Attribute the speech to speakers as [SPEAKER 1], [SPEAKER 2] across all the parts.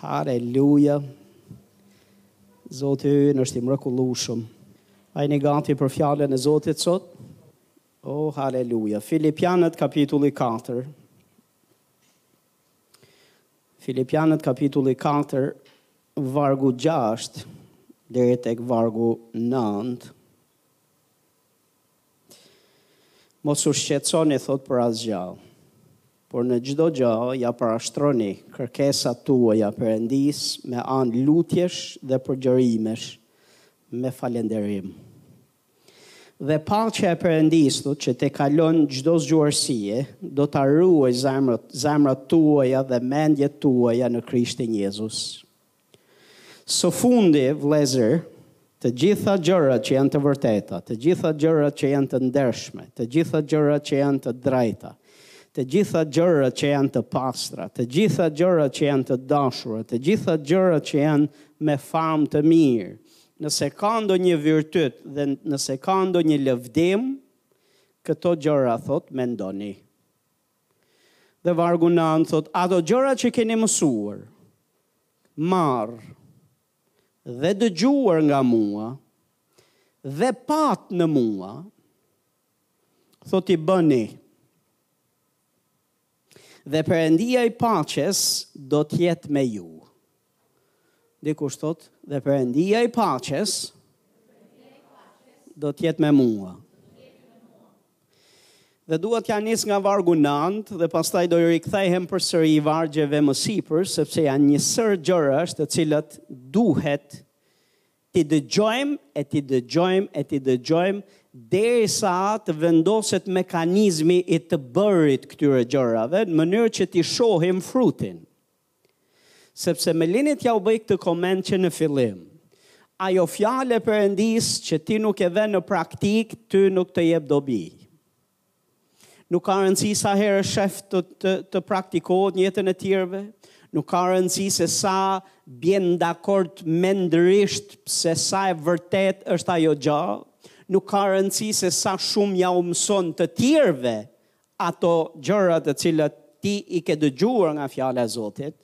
[SPEAKER 1] Haleluja. Zoti ynë është i mrekullueshëm. A jeni gati për fjalën e Zotit sot. Oh, haleluja. Filipianët kapitulli 4. Filipianët kapitulli 4 vargu 6 deri tek vargu 9. Mos u shqetësoni thotë për asgjë, por në çdo gjë ia parashtroni kërkesat tuaja Perëndisë me anë lutjesh dhe përgjërimesh me falënderim. Dhe paqja e Perëndisë thotë që tejkalon çdo zgjuarsie, do të ruajë zemrat zemrat tuaja dhe mendjet tuaja në Krishtin Jezus. Së fundi, vëllezër, të gjitha gjërat që janë të vërteta, të gjitha gjërat që janë të ndershme, të gjitha gjërat që janë të drejta, të gjitha gjërat që janë të pastra, të gjitha gjërat që janë të dashura, të gjitha gjërat që janë me famë të mirë, nëse ka ndonjë virtyt dhe nëse ka ndonjë lëvdim, këto gjëra, thotë, mendoni. Dhe vargu nëntë thotë, ato gjëra që keni mësuar, marrë dhe dëgjuar nga mua dhe patë në mua, thotë i bëni. Dhe Perëndia i paqes do të jetë me ju. Dikush thotë, dhe Perëndia i paqes do të jetë me mua. Dhe dua t'ia nis nga vargu 9 dhe pastaj do i rikthehem përsëri vargjeve më sipër sepse janë një sërë gjërash të cilat duhet t'i dëgjojmë e t'i dëgjojmë e t'i dëgjojmë derisa të vendoset mekanizmi i të bërit këtyre gjërave në mënyrë që t'i shohim frutin. Sepse më lini t'jua bëj këtë koment që në fillim. Ajo fjalë e Perëndisë që ti nuk e ven në praktikë, ty nuk të jep dobi. Nuk ka rëndësi sa herë e shef të, të, të praktikohet në jetën e të tjerëve, nuk ka rëndësi se sa bjen dakord mendërisht se sa e vërtetë është ajo gjë, nuk ka rëndësi se sa shumë jau mëson të tjerëve ato gjëra të cilat ti i ke dëgjuar nga fjala e Zotit,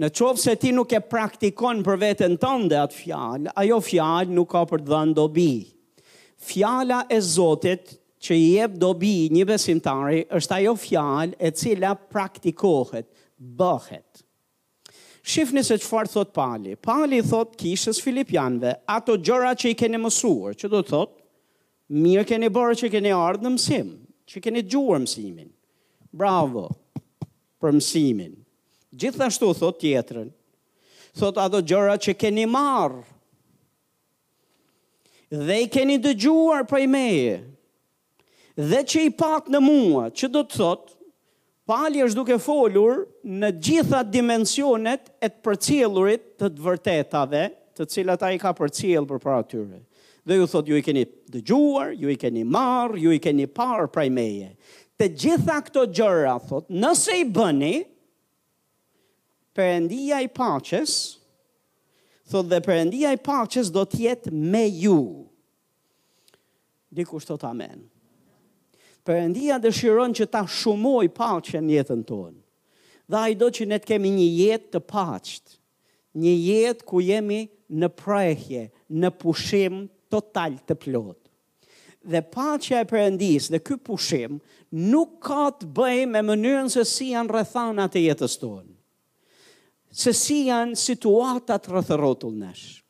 [SPEAKER 1] në qoftë se ti nuk e praktikon për veten tënde atë fjalë, ajo fjalë nuk ka për të të dhënë dobi. Fjala e Zotit që i jep dobi një besimtari është ajo fjalë e cila praktikohet, bëhet. Shifni se çfarë thotë Pali. Pali i thotë kishës së Filipianëve, ato gjëra që i keni mësuar, që do të thotë Mirë keni bërë që keni ardhur në mësim, që keni dëgjuar mësimin. Bravo për mësimin. Gjithashtu, thotë tjetrën, thotë ato gjëra që keni marrë, dhe i keni dëgjuar prej meje, dhe që i patë në mua, që do të thotë, Pali është duke folur në gjitha dimensionet e të përcjellurit të të vërtetave të cilat ai ka përcjellë përpara tyre dhe u thotë ju i keni dëgjuar, ju i keni marrë, ju i keni parë prej meje. Të gjitha këto gjëra, thotë, nëse i bëni, Perëndia i paqes, thotë dhe Perëndia i paqes do të jetë me ju. Dikush thotë amen. Perëndia dëshiron që ta shumojë paqen në jetën tonë. Dhe ai do që ne të kemi një jetë të paqtë. Një jetë ku jemi në prehje, në pushim total të plotë. Dhe paqja e Perëndisë dhe ky pushim nuk ka të bëjë me mënyrën se si janë rrethanat e jetës tonë. Se si janë situatat rreth e rrotull nesh.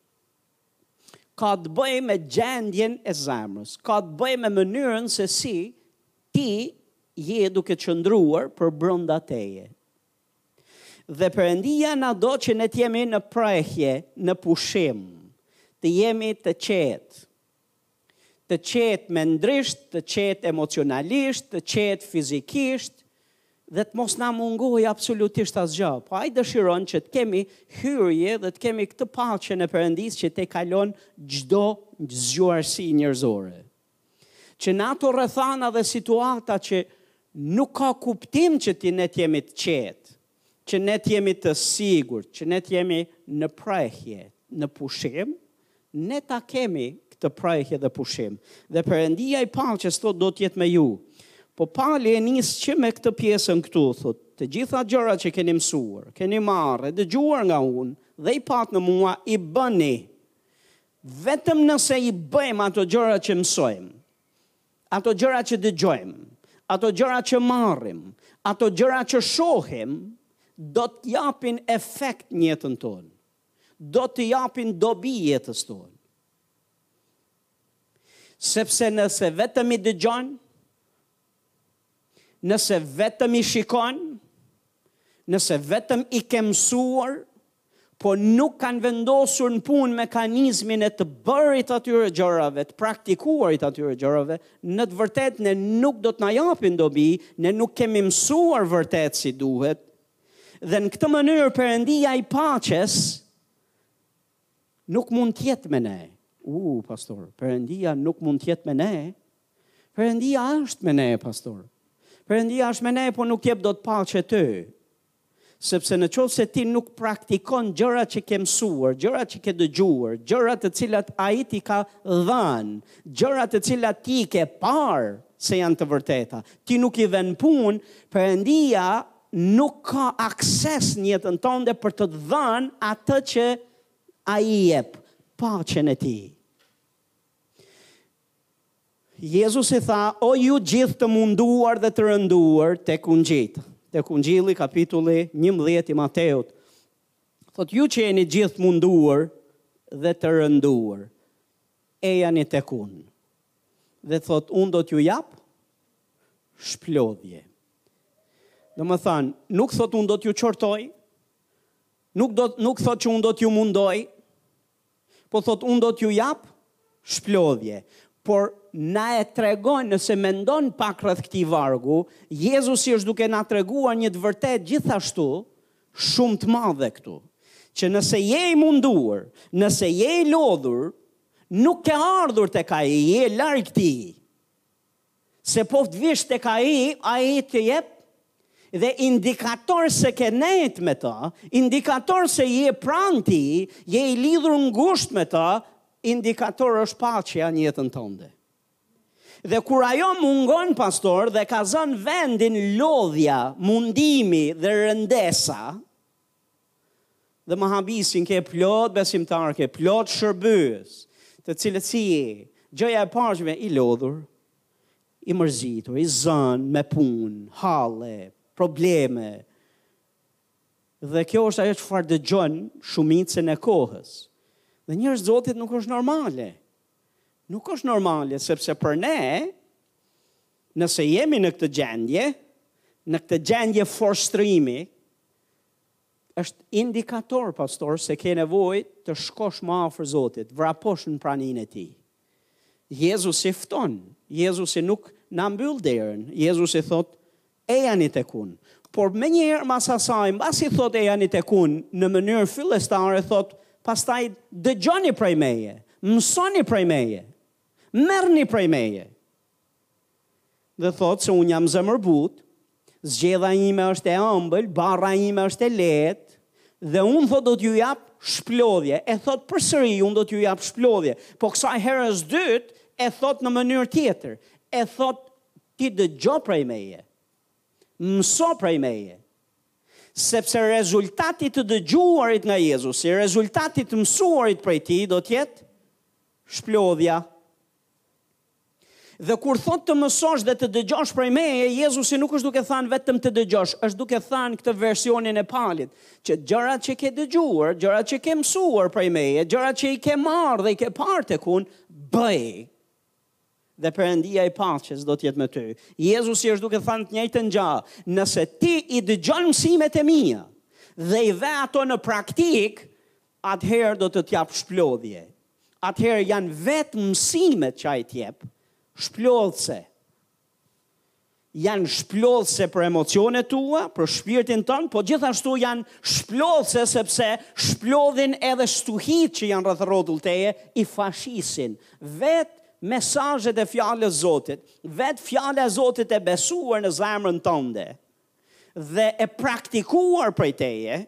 [SPEAKER 1] Ka të bëjë me gjendjen e zemrës, ka të bëjë me mënyrën se si ti je duke qëndruar përbrenda teje. Dhe Perëndia na do që ne të jemi në prehje, në pushim, të jemi të qetë. të qetë mendrisht, të qetë emocionalisht, të qetë fizikisht, dhe të mos na mungojë absolutisht asgjë. Po ai dëshiron që të kemi hyrje dhe të kemi këtë paqen e Perëndisë që tejkalon çdo zgjuarsi njerëzore. Që në ato rrethana dhe situata që nuk ka kuptim që ti ne të jemi të qetë. që ne të jemi të sigurt, që ne të jemi në prehje, në pushim, ne ta kemi këtë prehje dhe pushim. Dhe Perëndia i paqes thotë do të jetë me ju. Po Pali e nis që me këtë pjesën këtu, thotë, të gjitha gjërat që keni mësuar, keni marrë e dëgjuar nga unë dhe i patë në mua i bëni. Vetëm nëse i bëjmë ato gjëra që mësojmë, Ato gjëra që dëgjojmë, ato gjëra që marrim, ato gjëra që shohim, do të japin efekt në jetën tonë. Do të japin dobi jetës tonë. Sepse nëse vetëm i dëgjon, nëse vetëm i shikon, nëse vetëm i ke mësuar, por nuk kanë vendosur në punë mekanizmin e të bërit të atyre gjërave, të praktikuarit të atyre gjërave, në të vërtetë ne nuk do të na japin dobi, ne nuk kemi mësuar vërtet si duhet. Dhe në këtë mënyrë Perëndia i paqes nuk mund të jetë me ne. U, uh, pastor, Perëndia nuk mund të jetë me ne. Perëndia është me ne, pastor. Perëndia është me ne, por nuk të jep dot paqe ty. Sepse në qoftë se ti nuk praktikon gjërat që ke mësuar, gjërat që ke dëgjuar, gjërat të cilat ai t'i ka dhënë, gjërat të cilat ti i ke parë se janë të vërteta, ti nuk i vë në punë, Perëndia nuk ka akses në jetën tënde për të dhënë atë që ai jep, paqen e tij. Jezusi tha, O ju gjithë të munduar dhe të rënduar tek ungji, te. Tek ungjilli kapitulli 11 i Mateut. Thotë ju që jeni gjithë të munduar dhe të rënduar. Ejani tek unë. Dhe thotë unë do t'ju jap shplodhje. Domethënë, nuk thotë unë do t'ju qortoj, nuk, do, nuk thotë që unë do t'ju mundoj, Po thotë unë do t'ju jap shplodhje. Por na e tregon nëse mendon pak rreth këtij vargu, Jezusi është duke na treguar një të vërtetë gjithashtu shumë të madhe këtu, që nëse je i munduar, nëse je i lodhur, nuk ke ardhur tek Ai, je larg Tij. Se po të vish tek ai, ai të jep dhe indikator se ke ndejt me të, indikator se je pranë tij, je i lidhur ngushtë me të, indikator është paqja në jetën tënde. Dhe kur ajo mungon pastor dhe ka zënë vendin lodhja, mundimi dhe rëndesa, Dhe më habisin ke plot besimtarë, ke plot shërbyes, të cilët si je, gjëja e parë i lodhur, i mërzitur, i zënë me punë, halle, probleme, dhe kjo është ajo çfarë dëgjon shumicën e kohës. Dhe njerëz të Zotit nuk është normale. Nuk është normale, sepse për ne, nëse jemi në këtë gjendje, në këtë gjendje frustrimi, është indikator, pastor, se ke nevojë të shkosh më afër Zotit, vraposh në praninë e tij. Jezusi fton, Jezusi nuk na mbyll derën, Jezusi thotë, ejani tek unë. Por menjëherë mas asaj, mbasi thotë ejani tek unë, në mënyrë fillestare thotë, pastaj dëgjoni prej meje, mësoni prej meje, merrni prej meje. Dhe thotë se unë jam zemërbutë, zgjedha ime është e ëmbël, barra ime është e lehtë, dhe unë thotë do t'ju jap shplodhje. E thotë përsëri, unë do t'ju jap shplodhje. Po kësaj herës së dytë, e thotë në mënyrë tjetër. E thotë ti dëgjo prej meje. Mëso prej meje. Sepse rezultati i të dëgjuarit nga Jezusi, rezultati i të mësuarit prej tij do të jetë shplodhja. Dhe kur thotë të mësosh dhe të dëgjosh prej meje, Jezusi nuk është duke thënë vetëm të dëgjosh, është duke thënë këtë versionin e Palit, që gjërat që ke dëgjuar, gjërat që ke mësuar prej meje, gjërat që i ke marrë dhe i ke parë tek unë, bëji. Dhe Perëndia i paqes do të jetë me ty. Jezusi është duke thënë të njëjtën gjë, nëse ti i dëgjon mësimet e mia dhe i vë ato në praktikë, atëherë do të të japë shplodhje. Atëherë janë vetë mësimet që ai të jep, shplodhëse. Janë shplodhëse për emocionet e tua, për shpirtin tënd, po gjithashtu janë shplodhëse sepse shplodhin edhe stuhitë që janë rreth e rrotull teje, i fashisin. Vetë mesazhet e fjalës së Zotit, vetë fjala e Zotit e besuar në zemrën tënde, dhe e praktikuar prej teje,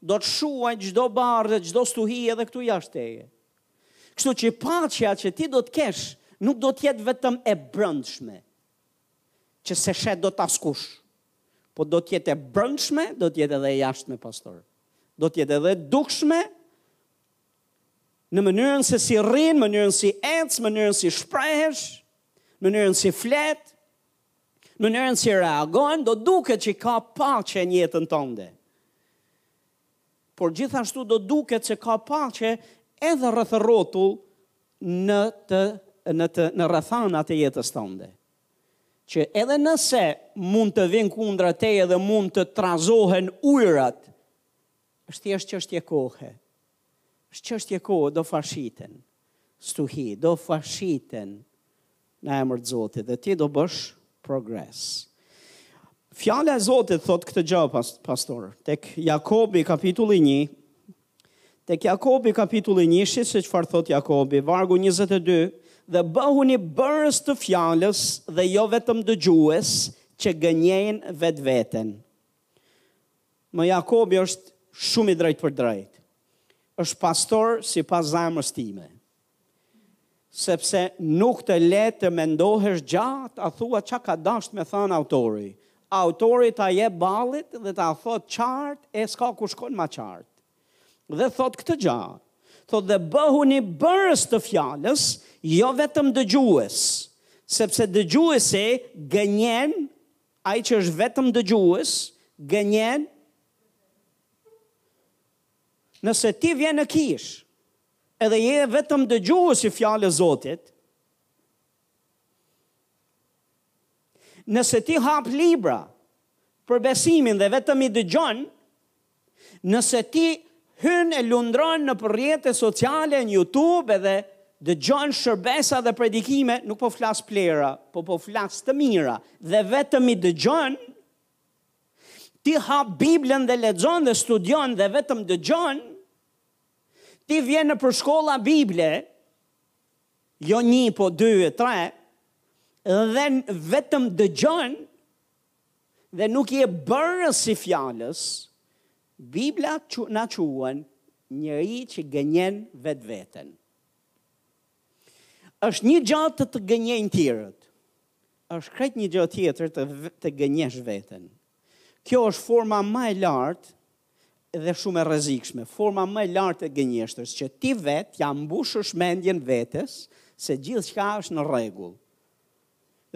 [SPEAKER 1] do të shuajë çdo barrë dhe çdo stuhi edhe këtu jashtë teje. Kështu që paqja që ti do të kesh nuk do të jetë vetëm e brendshme, që s'e sheh dot askush, po do të jetë e brendshme, do të jetë edhe e jashtme, pastaj. Do të jetë edhe e dukshme, në mënyrën se si rri, në mënyrën si ec, mënyrën si shprehesh, në mënyrën si flet, mënyrën si reagon, do duket që ka paqe në jetën tënde. Por gjithashtu do duket se ka paqe edhe rreth e rrotull në të, në të, në rrethanat e jetës tënde. Që edhe nëse mund të vijnë kundra teje dhe mund të trazohen ujërat, është thjesht çështje kohe. Është çështje kohe do fashiten. Stuhitë do fashiten në emër të Zotit dhe ti do bësh progres. Fjala e Zotit thotë këtë gjë pastaj. Tek Jakobi kapitulli 1 Tek Jakobi kapitulli 1 shi se çfarë thotë Jakobi, vargu 22 dhe bëhuni bërës të fjalës dhe jo vetëm dëgjues që gënjejnë vetveten. Më Jakobi është shumë i drejtpërdrejt. Është pastor sipas zemrës time. Sepse nuk të le të mendohesh gjatë, a thua çka ka dashtë me thanë autori. Autori ta jep ballit dhe ta thotë qartë e s'ka ku shkon ma qartë. Dhe thotë këtë gja. Thotë dhe bëhuni bërës të fjalës, jo vetëm dëgjues, sepse dëgjuesi gënjen Ai që është vetëm dëgjues gënjen Nëse ti vjen në kishë edhe je vetëm dëgjues i fjalës së Zotit, nëse ti hap libra për besimin dhe vetëm i dëgjon, Nëse ti hyn e lundron nëpër rrjete sociale, në Youtube edhe dëgjon shërbesa dhe predikime, nuk po flas plehra, po po flas të mira dhe vetëm i dëgjon, ti hap Biblën dhe lexon dhe studion dhe vetëm dëgjon, ti vjen nëpër shkolla Bible, jo nji, po dy e tre, dhe vetëm dëgjon, Dhe nuk je bërës i fjalës, Bibla na quan njeri që gënjen vetveten. është një gja të të gënjejnë tjerët, është krejt një gja tjetër të gënjesh veten. Kjo është forma më e lartë dhe shumë e rrezikshme, forma më e lartë e gënjeshtërës që ti vetë ia mbushësh mendjen vetes se gjithçka është në rregull.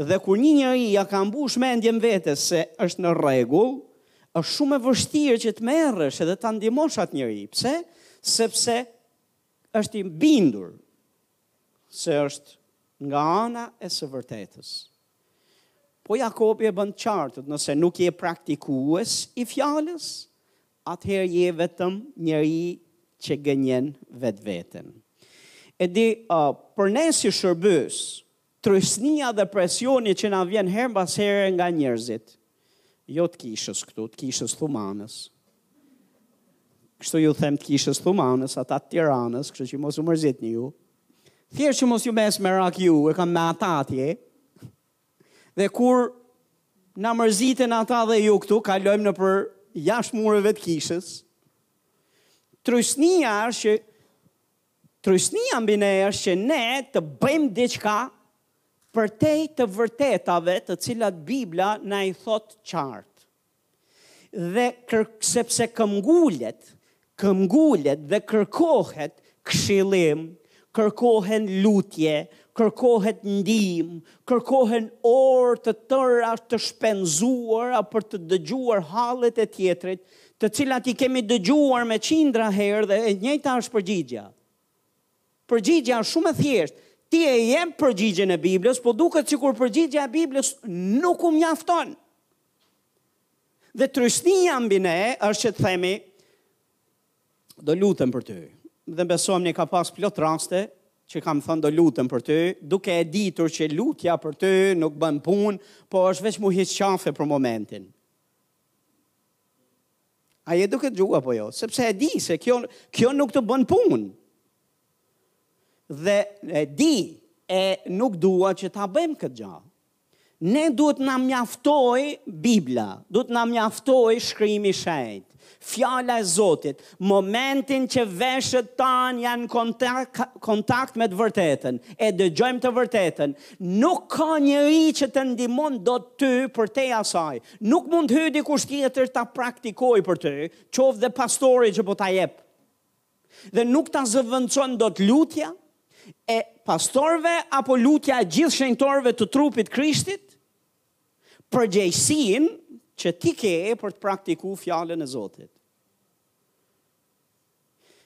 [SPEAKER 1] Dhe kur një njeri ia ka mbush mendjen vetes se është në rregull, është shumë e vështirë që të merresh edhe ta ndihmosh atë njeri. Pse? Sepse është i bindur se është nga ana e së vërtetës. Po Jakobi e bën qartë, nëse nuk je praktikues i fjalës, atëherë je vetëm njeri që gënjen vetveten. E di, uh, për ne si shërbyes, Trysnia dhe presioni që na vjen herë mbas here nga njerëzit, jo të kishës këtu, të kishës Thumanës. Kështu ju them të kishës Thumanës, ata të Tiranës, kështu që mos u mërzitni ju. Thjesht që mos ju mbes merak ju, e kam me ata atje. Dhe kur na mërziten ata dhe ju këtu, kalojmë nëpër jashtë mureve të kishës. Trysnia asht që Trysnia mbi ne është që ne të bëjmë diçka përtej të vërtetave të cilat Bibla na i thotë qartë. Dhe kër, sepse këmbëngulet, këmbëngulet dhe kërkohet këshillim, kërkohen lutje, kërkohet ndihmë, kërkohen orë të tëra të shpenzuara për të dëgjuar hallet e tjetrit, të cilat i kemi dëgjuar me qindra herë dhe e njëjta është përgjigja. Përgjigja është shumë e thjeshtë. Ti e jep përgjigjen e Biblës, po duket sikur përgjigja e Biblës nuk u mjafton. Dhe trysnia mbi ne është që të themi do lutem për ty. Dhe besomëni ka pas plot raste që kam thënë do lutem për ty, duke e ditur që lutja për ty nuk bën punë, po është veç m'u heq qafe për momentin. A jeni duke dëgjuar apo jo? Sepse e di se kjo kjo nuk të bën punë. Dhe e di e nuk dua që ta bëjmë këtë gjë. Ne duhet na mjaftojë Bibla, duhet na mjaftojë shkrimi i shenjtë, fjala e Zotit, momentin që veshët tanë janë kontakt, kontakt me të vërtetën, e dëgjojmë të vërtetën, nuk ka njeri që të ndihmon dot ty përtej asaj, Nuk mund të hyjë dikush tjetër ta praktikojë për ty, qoftë dhe pastori që po ta jep. Dhe nuk ta zëvendëson dot lutja e pastorëve apo lutja e gjithë shenjtorëve të trupit Krishtit, përgjegjësinë që ti ke për të praktiku fjalën e Zotit.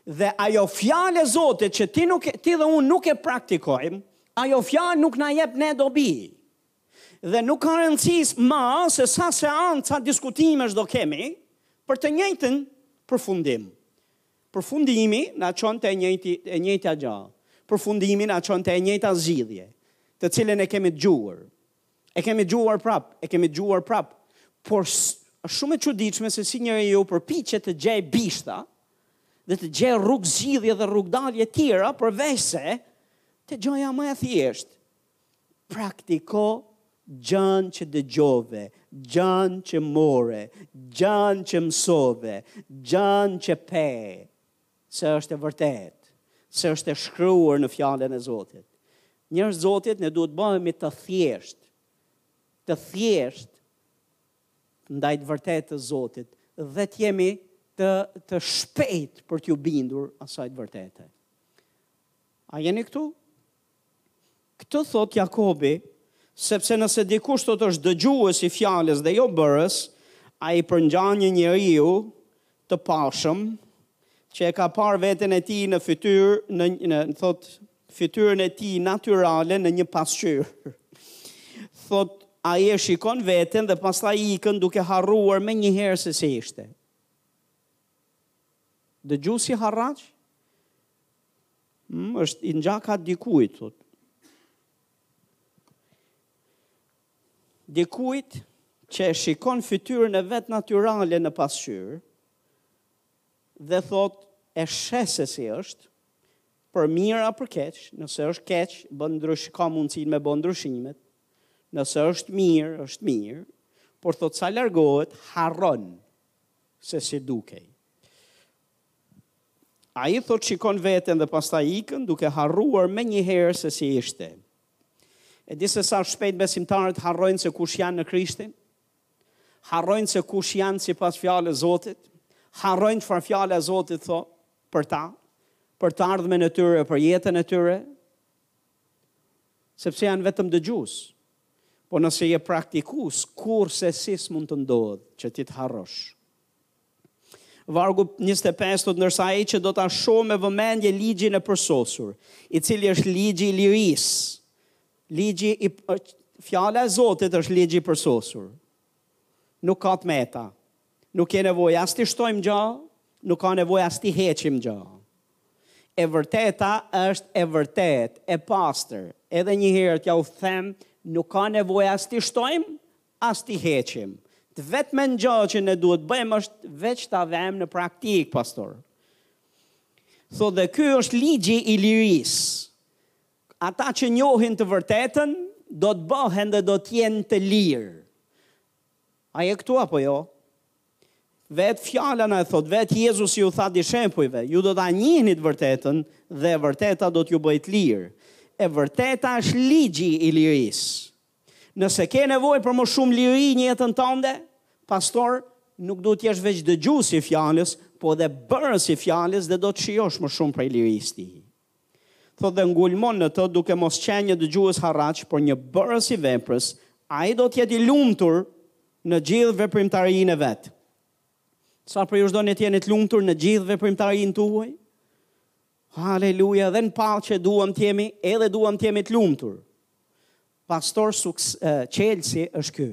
[SPEAKER 1] Dhe ajo fjalë e Zotit që ti, nuk, ti dhe unë nuk e praktikojmë, ajo fjalë nuk na jep ne dobi. Dhe nuk ka rëndësi ma se sa seanca diskutimesh do kemi për të njëjtin përfundim. Përfundimi na çon te njëjti e njëjta gjë. Përfundimi na çon te e njëjta zgjidhje, të cilën e kemi dëgjuar. E kemi dëgjuar prap, e kemi dëgjuar prap, por është shumë e çuditshme se si njeriu përpiqet të gjejë bishta dhe të gjejë rrugë zgjidhje dhe rrugëdalje tjera përveçse te gjaja ma e thjeshtë. Praktiko gjanë që dëgjove, gjanë që more, gjanë që mësove, gjanë që pe, se është e vërtetë, se është e shkruar në fjalën e Zotit. Njerëz Zotit ne duhet bëhemi të thjeshtë, të thjeshtë, ndaj të vërtetës të Zotit, dhe të jemi të, të shpejtë për t'iu bindur asaj të vërtete. A jeni këtu? Këtu thotë Jakobi, sepse nëse dikush thotë është dëgjues i fjalës dhe jo bërës, ai përngjan një njeriu të pashëm, që e ka parë veten e tij në fytyrë, në, në thotë fytyrën e tij natyrale në një pasqyrë. thotë ai e shikon veten dhe pastaj ikën duke harruar menjëherë se si ishte. Dëgjuesi harraq? Mm, është i ngjan dikujt, thot. Dikujt që e shikon fytyrën e vet natyrale në pasqyrë dhe thot e sheh se si është për mirë a për keq, nëse është keq, bën ndryshim, ka mundësinë me bën ndryshimet. Nëse është mirë, është mirë, por thot sa largohet, harron. se si dukej. Ai thotë shikon veten dhe pastaj ikën duke harruar menjëherë se si ishte. E di se sa shpejt besimtarët harrojnë se kush janë në Krishtin, harrojnë se kush janë sipas fjalës Zotit, harrojnë çfarë fjala e Zotit thotë për ta, për të ardhmen e tyre, për jetën e tyre, Sepse janë vetëm dëgjues. Po nëse je praktikues, kurrsesi s'mund të ndodhë që ti të harrosh. Vargu 25 thotë ndërsa ai që do ta shohë me vëmendje ligjin e përsosur, i cili është ligji i lirisë. Ligji i fjala e Zotit është ligji i përsosur. Nuk ka të meta. Nuk ka nevojë as t'i shtojmë gjë, nuk ka nevojë as t'i heqim gjë. E vërteta është e vërtetë, e pastër. Edhe një herë t'jua them, nuk ka nevojë as t'i shtojmë, as t'i heqim. Të vetmen gjë që ne duhet të bëjmë është veç ta vëmë në praktikë, pastor. Thot dhe ky është ligji i lirisë. Ata që njohin të vërtetën, do të bëhen dhe do të jenë të lirë. A je këtu apo jo? Vetë fjala na e thotë, vetë Jezusi u tha dishepujve, ju do ta njihni të vërtetën dhe e vërteta do t'ju bëjë të lirë. E vërteta është ligji i lirisë. Nëse ke nevojë për më shumë liri në jetën tënde, pastor, nuk duhet të jesh veç dëgjues i fjalës, po edhe bërës i fjalës dhe do të shijosh më shumë prej lirisë së tij. thotë dhe ngulmon në të duke mos qenë një dëgjues harraç por një bërës i veprës, ai do të jetë i lumtur në gjithë veprimtarinë e vet. Sa prej jush doni të jeni të lumtur në gjithë veprimtarinë tuaj? Haleluja, dhe në paqe duam të jemi, edhe duam të jemi të lumtur. Pastor, çelësi është ky.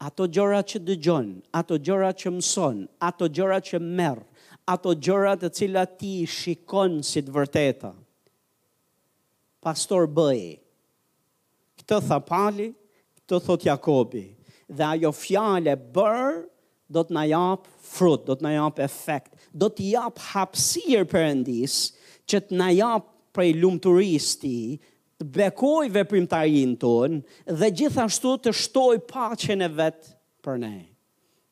[SPEAKER 1] Ato gjëra që dëgjon, ato gjëra që mëson, ato gjëra që merr, ato gjëra të cilat ti i shikon si të vërteta. Pastor bëji. Këto tha Pali, këto thotë Jakobi dhe ajo fjalë e bërë do të na japë frut, do të na japë efekt, do t'i japë hapësirë Perëndisë që të na japë prej lumturisë tij të bekojë veprimtarinë tonë dhe gjithashtu të shtojë paqen e Vet për ne.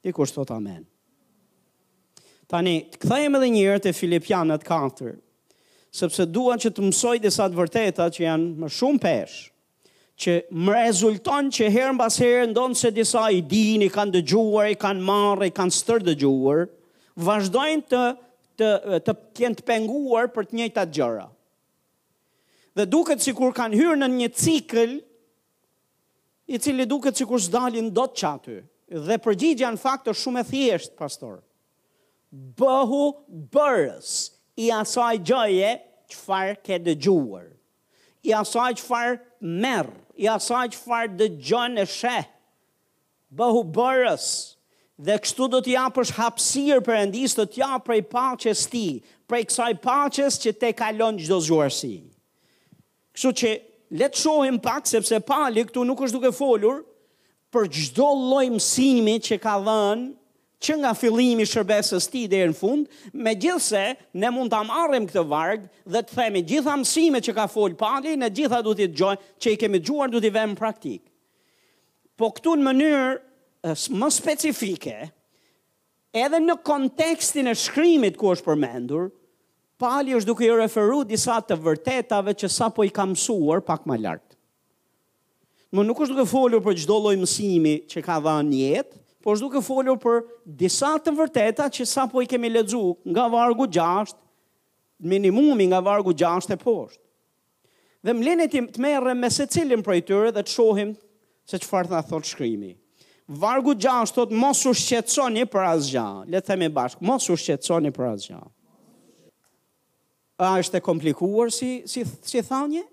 [SPEAKER 1] Dikush thotë amen. Tani, të kthehemi edhe një herë te Filipianët 4, sepse dua që të mësoj disa të vërteta që janë me shumë peshë, që më rezulton që herë mbas herë ndonëse disa i dinë, i kanë dëgjuar, i kanë marrë, i kanë stërdëgjuar, vazhdojnë të të të jenë të penguar për të njëjtat gjëra. Dhe duket sikur kanë hyrë në një cikël i cili duket sikur s'dalin dot ça aty. Dhe përgjigja në fakt është shumë e thjeshtë, pastor. Bëhu bërës i asaj gjëje çfarë ke dëgjuar. I asaj çfarë merr, i asaj çfarë dëgjon e sheh. Bëhu bërës, dhe kështu do t'i japësh hapësirë Perëndisë të të japë prej paqes së tij, prej kësaj paqes që tejkalon çdo zgjuarsi. Kështu që le të shohim pak sepse Pali këtu nuk është duke folur për çdo lloj mësimi që ka dhënë që nga fillimi i shërbesës së tij deri në fund, megjithëse ne mund ta marrim këtë varg dhe të themi gjitha mësimet që ka fol Pali, ne gjitha duhet t'i dëgjojmë, që i kemi dëgjuar duhet t'i vëmë praktikë. Po këtu në mënyrë më specifike, edhe në kontekstin e shkrimit ku është përmendur, Pali është duke i referu disa të vërtetave që sapo i ka mësuar pak ma lart. Nuk është duke folur për çdo lloj mësimi që ka dhënë në jetë, po është duke folur për disa të vërteta që sapo i kemi lexu nga vargu gjashtë, minimumi nga vargu gjashtë e poshtë. Dhe më lejoni të merrem me secilin prej tyre dhe të shohim se çfarë na thotë shkrimi. Vargu 6 thotë mos u shqetësoni për asgjë. Le të themi bashkë, mos u shqetësoni për asgjë. A është e komplikuar si si si thanje?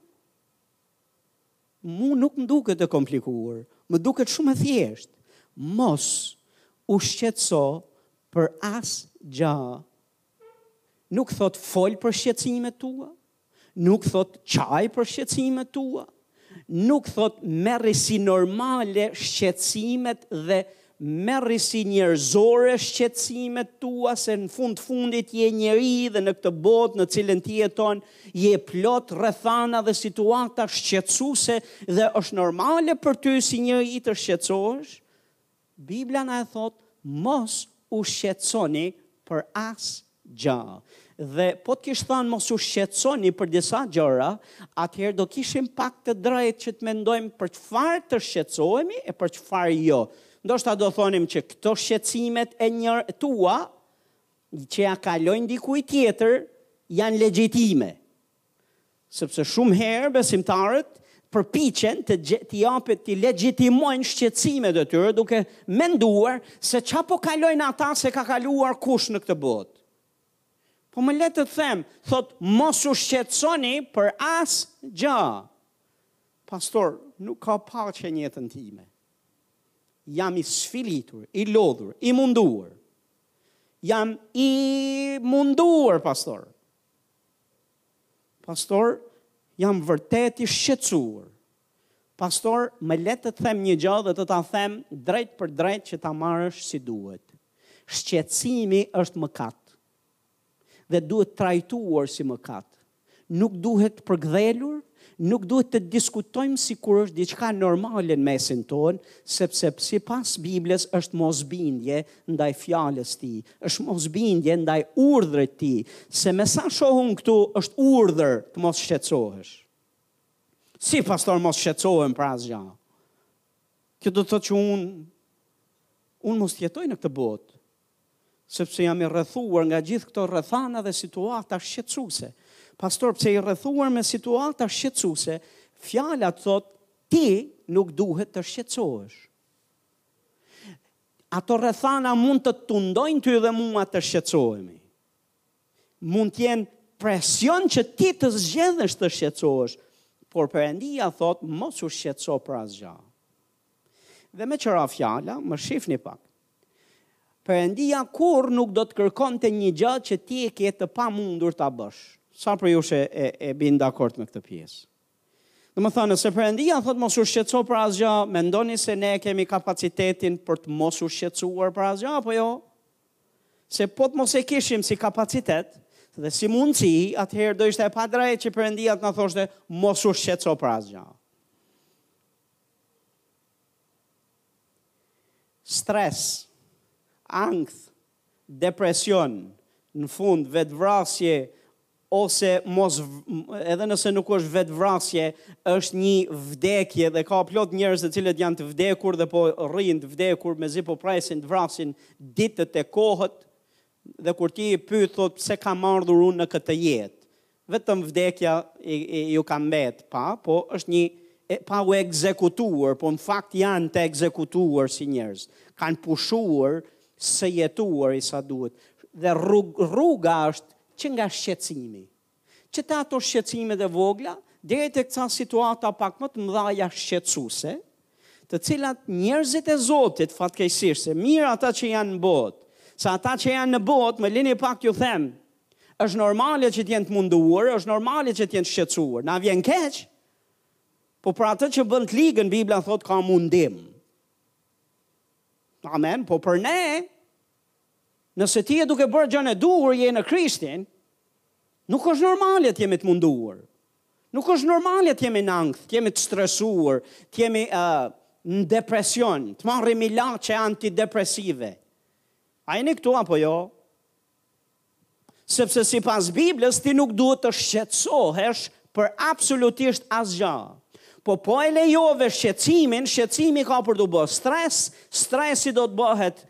[SPEAKER 1] Mu nuk më duket e komplikuar, më duket shumë e thjeshtë. Mos u shqetëso për asgjë. Nuk thotë fol për shqetësimet tua, Nuk thotë qaj për shqetësimet tua, nuk thotë merri si normale shqetësimet dhe merri si njerëzore shqetësimet tua, se në fund të fundit je njeri dhe në këtë botë në të cilën ti jeton, je plot rrethana dhe situata shqetësuese dhe është normale për ty si njeri të shqetësohesh, Bibla na e thotë mos u shqetësoni për asgjë. Dhe po të kish thënë mos u shqetësoni për disa gjëra, atëherë do kishim pak të drejtë që të mendojmë për çfarë të shqetësohemi e për çfarë jo. Ndoshta do thonim që këto shqetësimet e njër tua që ia kalojnë dikujt tjetër janë legjitime. Sepse shumë herë besimtarët përpiqen të të japin të legjitimojnë shqetësimet e tyre duke menduar se ça po kalojnë ata s'e ka kaluar kush në këtë botë. Po më le të të them, thotë mos u shqetësoni për asgja. Pastor, nuk ka paqe në jetën time. Jam i sfilitur, i lodhur, i munduar. Jam i munduar, pastor. Pastor, jam vërtet i shqetësuar. Pastor, më le të të them një gjë dhe të ta them drejtpërdrejt që ta marrësh si duhet. Shqetësimi është mëkat. Dhe duhet trajtuar si mëkat. Nuk duhet përkëdhelur, Nuk duhet të diskutojmë sikur është diçka normale në mesin tonë, sepse sipas Biblës është mosbindje ndaj fjalës tij, është mosbindje ndaj urdhrit të tij, se me sa shohim këtu është urdhër të mos shqetësohesh. Si pastor mos shqetësohem për asgja. Kjo do të thotë që unë, unë mos të jetoj në këtë botë, sepse jam i rrethuar nga gjithë këto rrethana dhe situata shqetësuese. Pastor, edhe pse i rrethuar me situata shqetësuese, fjala thotë ti nuk duhet të shqetësohesh. Ato rrethana mund të të tundojnë ty dhe mua të shqetësohemi. Mund të jenë presion që ti të zgjedhësh të shqetësohesh, por Perëndia thotë mos u shqetëso për asgja. Dhe me qëra fjala, më shifni pak. Perëndia kurrë nuk do të kërkonte një gja që ti e ke të pamundur ta bësh. Sa prej jush e e, e bini dakord me këtë pjesë? Domethënë, nëse Perëndia thotë mos u shqetëso për asgja, mendoni se ne e kemi kapacitetin për të mos u shqetësuar për asgja apo jo? Se po të mos e kishim si kapacitet dhe si mundësi, atëherë do ishte e padrejtë që Perëndia të na thoshte mos u shqetëso për asgja. Stres, ankth, depresion, në fund vetëvrasje ose mos edhe nëse nuk është vetëvrasje, është një vdekje dhe ka plot njerëz të cilët janë të vdekur dhe po rrinë të vdekur mezi po presin të vrasin ditët e kohët dhe kur ti i pyet thotë pse kam ardhur unë në këtë jetë. Vetëm vdekja iu ka mbet pa po është një pa u ekzekutuar po në fakt janë të ekzekutuar si njerëz kanë pushuar së jetuari sa duhet dhe rruga është që nga shqetësimi që te ato shqetësimet e vogla deri te këto situata pak më të mëdha shqetësuese të cilat njerëzit e Zotit fatkeqësisht se mirë ata që janë në botë, se ata që janë në botë, më lini pak t'ju them, është normale që të jenë të munduar, është normale që të jenë të shqetësuar. Na vjen keq. Po për atë që bën të ligën, Bibla thotë ka mundim. Amen. Po për ne, nëse ti je duke bërë gjën' e duhur, je në Krishtin, nuk është normale të jemi të munduar. Nuk është normale të jemi në ankth, të jemi të stresuar, të jemi uh, në depresion, të marrim ilaçe antidepresive. A jeni këtu apo jo? Sepse sipas Biblës, ti nuk duhet të shqetsohesh për absolutisht asgja. Po po e lejove shqetësimin, shqetësimi ka për t'u bërë stres, stresi do të bëhet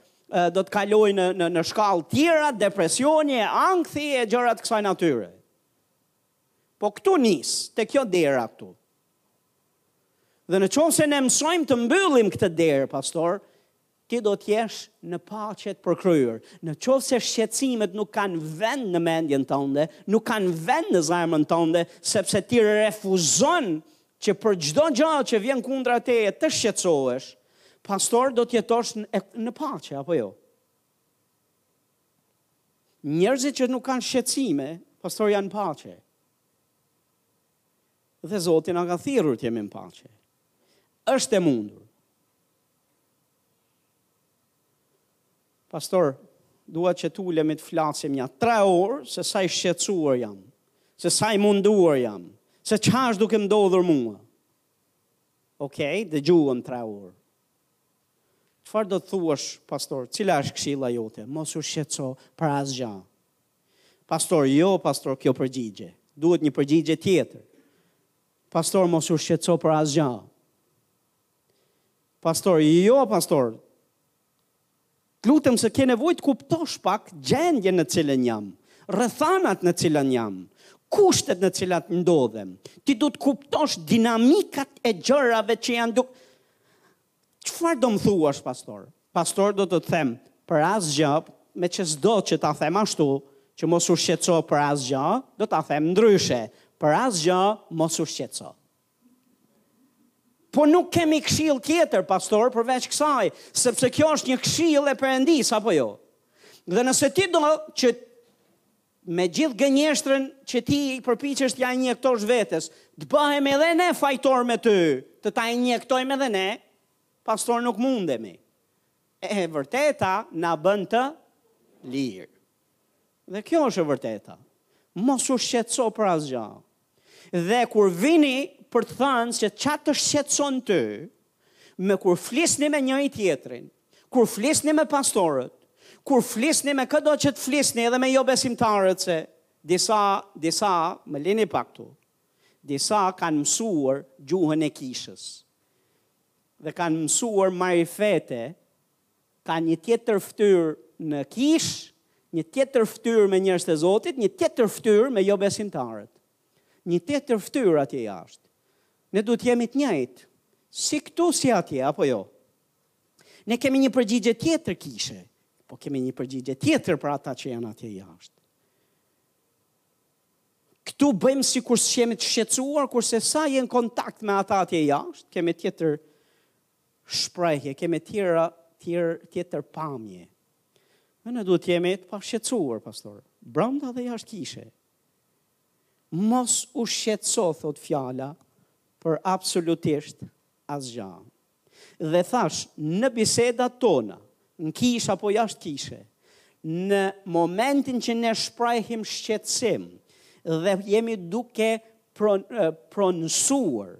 [SPEAKER 1] do të kalojë në në në shkallë tjera, depresioni, ankthi e gjërat kësaj natyre. Po këtu nis, te kjo dera këtu. Dhe në qoftë se ne mësojmë të mbyllim këtë derë, pastor, ti do t'jesh në paqe të përkryer. Në qoftë se shqetësimet nuk kanë vend në mendjen tënde, nuk kanë vend në zemrën tënde, sepse ti refuzon që për çdo gjë që vjen kundra teje të shqetsohesh, pastor do t'jetosh në paqe, apo jo? Njerëzit që nuk kanë shqetësime, pastor janë paqe. Dhe Zoti na ka thirrur të jemi në paqe. Është e mundur. Pastor, dua që të ulemi të flasim nja 3 orë se sa i shqetësuar jam, se sa i munduar jam, se çfarë është duke më ndodhur mua. Okej, okay, dëgjuam 3 orë. Çfarë do të thuash, pastor? Cila është këshilla jote? Mos u shqetëso për asgjë. Pastor, jo, pastor, kjo përgjigje. Duhet një përgjigje tjetër. Pastor, mos u shqetëso për asgjë. Pastor, jo, pastor. Të lutem se ke nevojë të kuptosh pak gjendjen në cilën jam, rrethanat në cilën jam, kushtet në cilat ndodhem. Ti do të kuptosh dinamikat e gjërave që janë duke Çfarë do më thuash, pastor? Pastor, do të të them, për asgjë, meqë s'do që ta them ashtu, që mos u shqetëso për asgjë, do ta them ndryshe, për asgjë mos u shqetëso. Po nuk kemi këshillë tjetër, pastor, përveç kësaj, sepse kjo është një këshillë e Perëndisë apo jo. Dhe nëse ti do që Me gjithë gënjeshtrën që ti i përpiqesh t'ja injektosh vetes, të bëhemi edhe ne fajtorë me ty, të ta injektojmë edhe ne, pastor nuk mundemi. E, e vërteta na bën të lirë. Dhe kjo është e vërteta. Mos u shqetëso për asgjë. Dhe kur vini për të thënë se ça të shqetëson ty, me kur flisni me njëri-tjetrin, kur flisni me pastorët, kur flisni me këdo që të flisni edhe me jobesimtarët se disa, disa, më lini pak tu, disa kanë mësuar gjuhën e kishës dhe kanë mësuar marifete Kanë një tjetër ftyrë në kishë, një tjetër ftyrë me njerëzit e Zotit, një tjetër ftyrë me jobesimtarët. Një tjetër ftyrë atje jashtë. Ne duhet të jemi të njëjtë, si këtu si atje apo jo. Ne kemi një përgjigje tjetër kishe, po kemi një përgjigje tjetër për ata që janë atje jashtë. Këtu bëjmë sikur s'jemi të shqetsuar, kurse sa jemi në kontakt me ata atje jashtë, kemi tjetër shprehje, kemi tjera, tjerë, tjetër pamje. Dhe ne duhet të jemi të pashqetsuar, pastor. Branda dhe jashtë kishe. Mos u shqetso, thot fjala, për absolutisht asgja. Dhe thash, në bisedat tona, në kish apo jashtë kishe, në momentin që ne shprehim shqetsim dhe jemi duke pron, pronësuar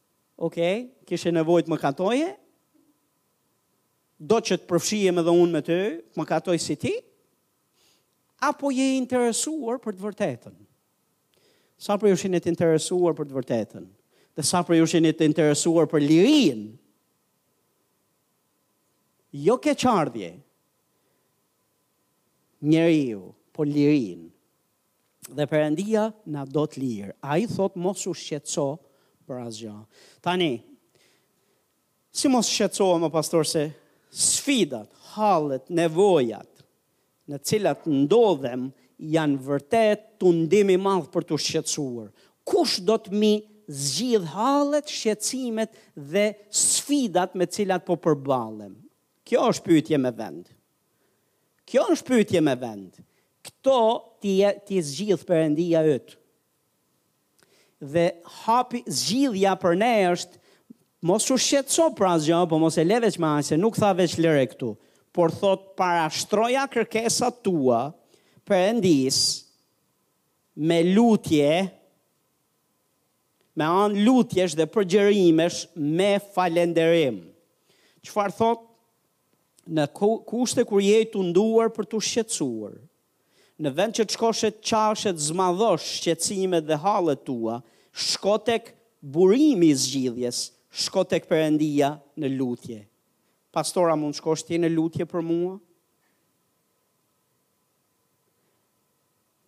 [SPEAKER 1] Ok, kishe nevojë të mëkatoje? Do që të përfshihem edhe unë me ty, të mëkatoj si ti? Apo je i interesuar për të vërtetën? Sa prej jush jeni të interesuar për të vërtetën? Dhe sa prej jush jeni të interesuar për lirinë? Jo keqardhje njeriu, po lirinë. dhe Perëndia na do të lirë. Ai thotë mos u shqetëso për asgjë. Tani, si mos shqetësohem o pastor se sfidat, hallet, nevojat në cilat ndodhem janë vërtet tundim i madh për t'u shqetsuar. Kush do të m'i zgjidhë hallet, shqetsimet dhe sfidat me cilat po përballem? Kjo është pyetje me vend. Kjo është pyetje me vend. Këto t'i zgjidh Perëndia yt. Dhe hapi zgjidhja për ne është mos u shqetëso për asgjë, po mos e le veç me aq se nuk tha veç lëre këtu, por thotë parashtroja kërkesat tua Perëndisë me lutje me anë lutjesh dhe përgjërimesh me falenderim. Çfarë thotë? në kushte kur je i tunduar për t'u shqetësuar. Në vend që të shkosh e të qash e të zmadhosh shqetësimet dhe hallet tua, shko tek burimi i zgjidhjes, shko tek Perëndia në lutje. Pastor, a mund të shkosh ti në lutje për mua?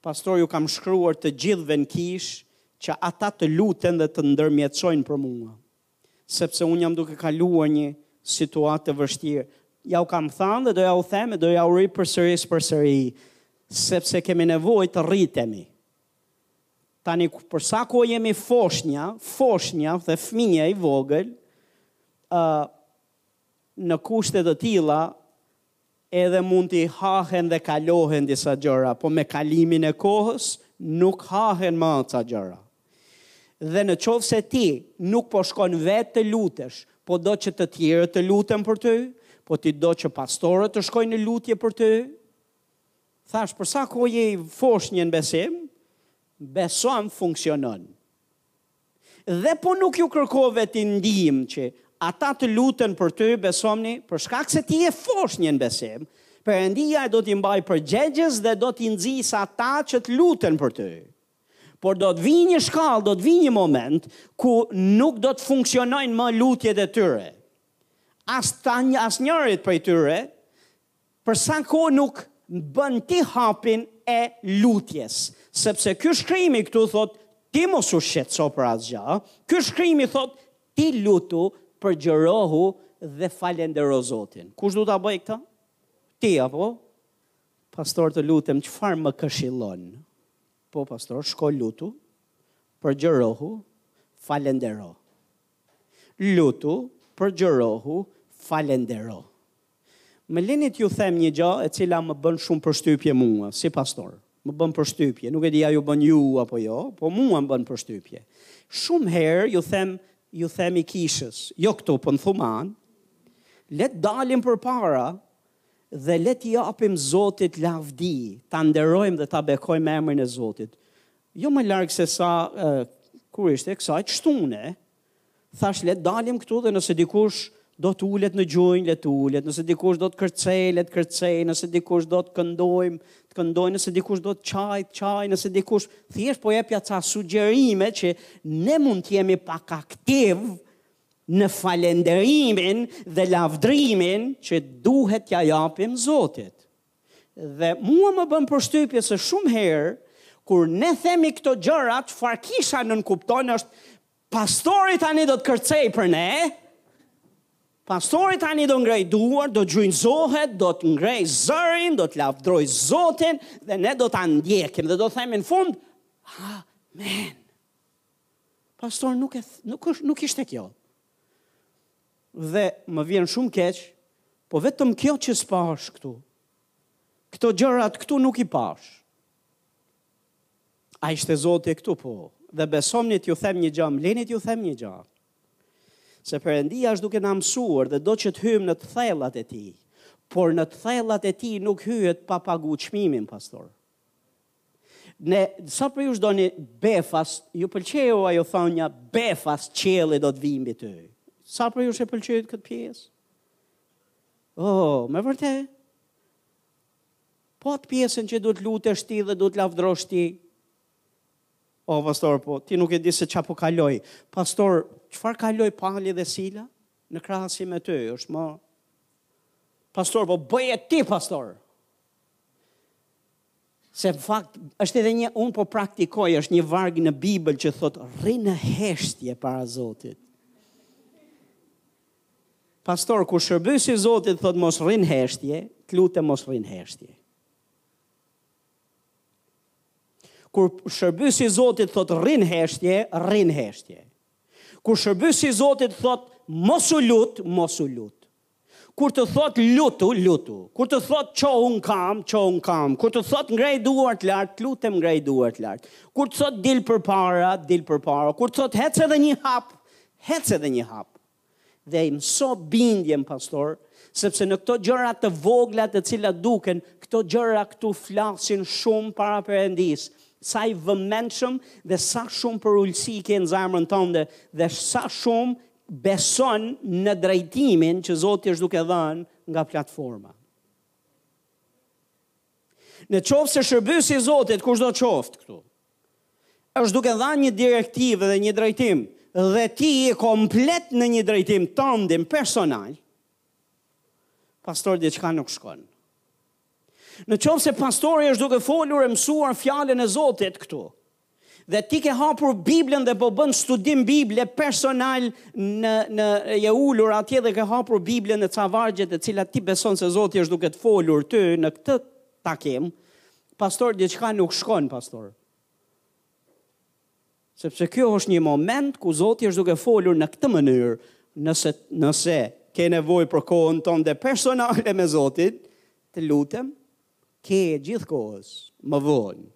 [SPEAKER 1] Pastor, ju kam shkruar të gjithëve në kishë që ata të luten dhe të ndërmjetësojnë për mua. sepse unë jam duke kaluar një situatë të vështirë. Jau kam thanë dhe do jau them e do jau rri përsëri së përsëri, sepse kemi nevojë të rritemi. Tani për sa kohë jemi foshnja, foshnja dhe fëmija i vogël, uh, në kushte të tilla Edhe mund t'i hahen dhe kalohen disa gjëra, po me kalimin e kohës nuk hahen ma ca gjëra. Dhe në qoftë se ti nuk po shkon vetë të lutesh, po do që të tjerët të luten për ty, po ti do që pastorët të shkojnë në lutje për ty, thashë për sa kohë je foshnjë në besim, besom funksionon. Dhe po nuk ju kërkove ti ndihmë që ata të luten për ty, besomni, për shkak se ti je foshnje në besim, Perëndia do t'i mbajë përgjegjës dhe do t'i nxisë ata që të luten për ty. Por do të vijë një shkallë, do të vijë një moment ku nuk do të funksionojnë më lutjet e tyre. As të asnjërit prej tyre Për sa kohë nuk bën ti hapin e lutjes? Sepse ky shkrimi këtu thotë ti mos u shqetëso për asgjë, ë? Ky shkrimi thotë ti lutu, përgjërohu dhe falendero Zotin. Kush duhet ta bëjë këtë? Ti apo? Pastor të lutem, çfarë më këshillon? Po pastor, shko lutu, përgjërohu, falendero. Lutu, përgjërohu, falendero. Më lini t'ju them një gjë e cila më bën shumë përshtypje mua, si pastor. Më bën përshtypje, nuk e di a ju bën ju apo jo, po mua më bën përshtypje. Shumë herë ju them, i them kishës, jo këtu, po në Thumanë, le të dalim përpara dhe le t'i japim Zotit lavdi, ta nderojmë dhe ta bekojmë emrin e Zotit. Jo më larg se sa kur ishte kësaj shtune, Thashë le të dalim këtu dhe nëse dikush do të ulet në gjunjë, le të ulet, nëse dikush do të kërcej, le të kërcej, nëse dikush do të këndojë, të këndojë, nëse dikush do të qaj, të qaj, nëse dikush, thjesht po jap ca sugjerime që ne mund të jemi pak aktiv në falenderimin dhe lavdrimin që duhet t'ja japim Zotit. Dhe mua më bën përshtypje se shumë herë kur ne themi këto gjëra, çfarë kisha nënkupton është pastori tani do të kërcej për ne. Pastori tani do ngrej duar, do gjunjëzohet, do të ngrej zërin, do të lavdroj Zotin dhe ne do ta ndjekim dhe do themi në fund amen. Pastor nuk, e, nuk, nuk ishte kjo. dhe më vjen shumë keq, po vetëm kjo që s'pashë këtu. Këto gjërat këtu nuk i pashë. A ishte Zoti këtu po. Dhe besomëni t'ju them një gjë, më lini t'ju them një gjë. Se Perëndia është duke na mësuar dhe do që të hyjmë në të thellat e tij. Por në të thellat e tij nuk hyhet pa pagu çmimin, pastor. Ne, sa prej jush doni befas, ju pëlqeju a ju thonë një befas qielli do të vijë mbi ty. Sa prej jush e pëlqejnë këtë pjesë? O, oh, me vërtet? Po atë pjesën që duhet të lutesh ti dhe duhet të lavdërosh ti. O, pastor, po, ti nuk e di se ça po kaloj. Pastor, çfarë kaloi Pali dhe Sila? Në krahasim me ty, është më... Pastor, po, bëje ti, pastor. Pastor. Se në fakt është edhe një unë po praktikoj, është një varg në Bibël që thot rri në heshtje para Zotit. Pastor, kur shërbyesi i Zotit thot mos rri në heshtje, të lutem mos rri në heshtje. Kur shërbyesi i Zotit thot rri në heshtje, rri në heshtje. Kur shërbyesi i Zotit thot mos u lut, mos u lut. Kur të thotë lutu, lutu. Kur të thotë çohu në kam, çohu në kam. Kur të thotë ngreji duart lart, të lutem ngreji duart lart. Kur të thotë dil përpara, dil përpara. Kur të thotë hec edhe një hap, hec edhe një hap. Dhe mëso bindjen pastor, sepse në këto gjëra të vogla të cilat duken, këto gjëra këtu flasin shumë para Perëndisë. Sa i vëmendshëm dhe sa shumë përulësi ke në zemrën tënde dhe sa shumë beson në drejtimin që Zoti është duke dhënë nga platforma. Në qoftë se shërbyesi i Zotit kushdo qoftë këtu, është duke dhënë një direktivë dhe një drejtim dhe ti je komplet në një drejtim tëndin personal, pastor diçka nuk shkon. Në qoftë se pastori është duke folur e mësuar fjalën e Zotit këtu, Dhe ti ke hapur Biblën dhe po bën studim Bible personal në je ulur atje dhe ke hapur Biblën në ca vargje të cilat ti beson se Zoti është duke të folur ty në këtë takim. Pastor diçka nuk shkon pastor. Sepse kjo është një moment ku Zoti është duke folur në këtë mënyrë, nëse nëse ke nevojë për kohën tënde personale me Zotin, të lutem, ke gjithë kohën më vonë.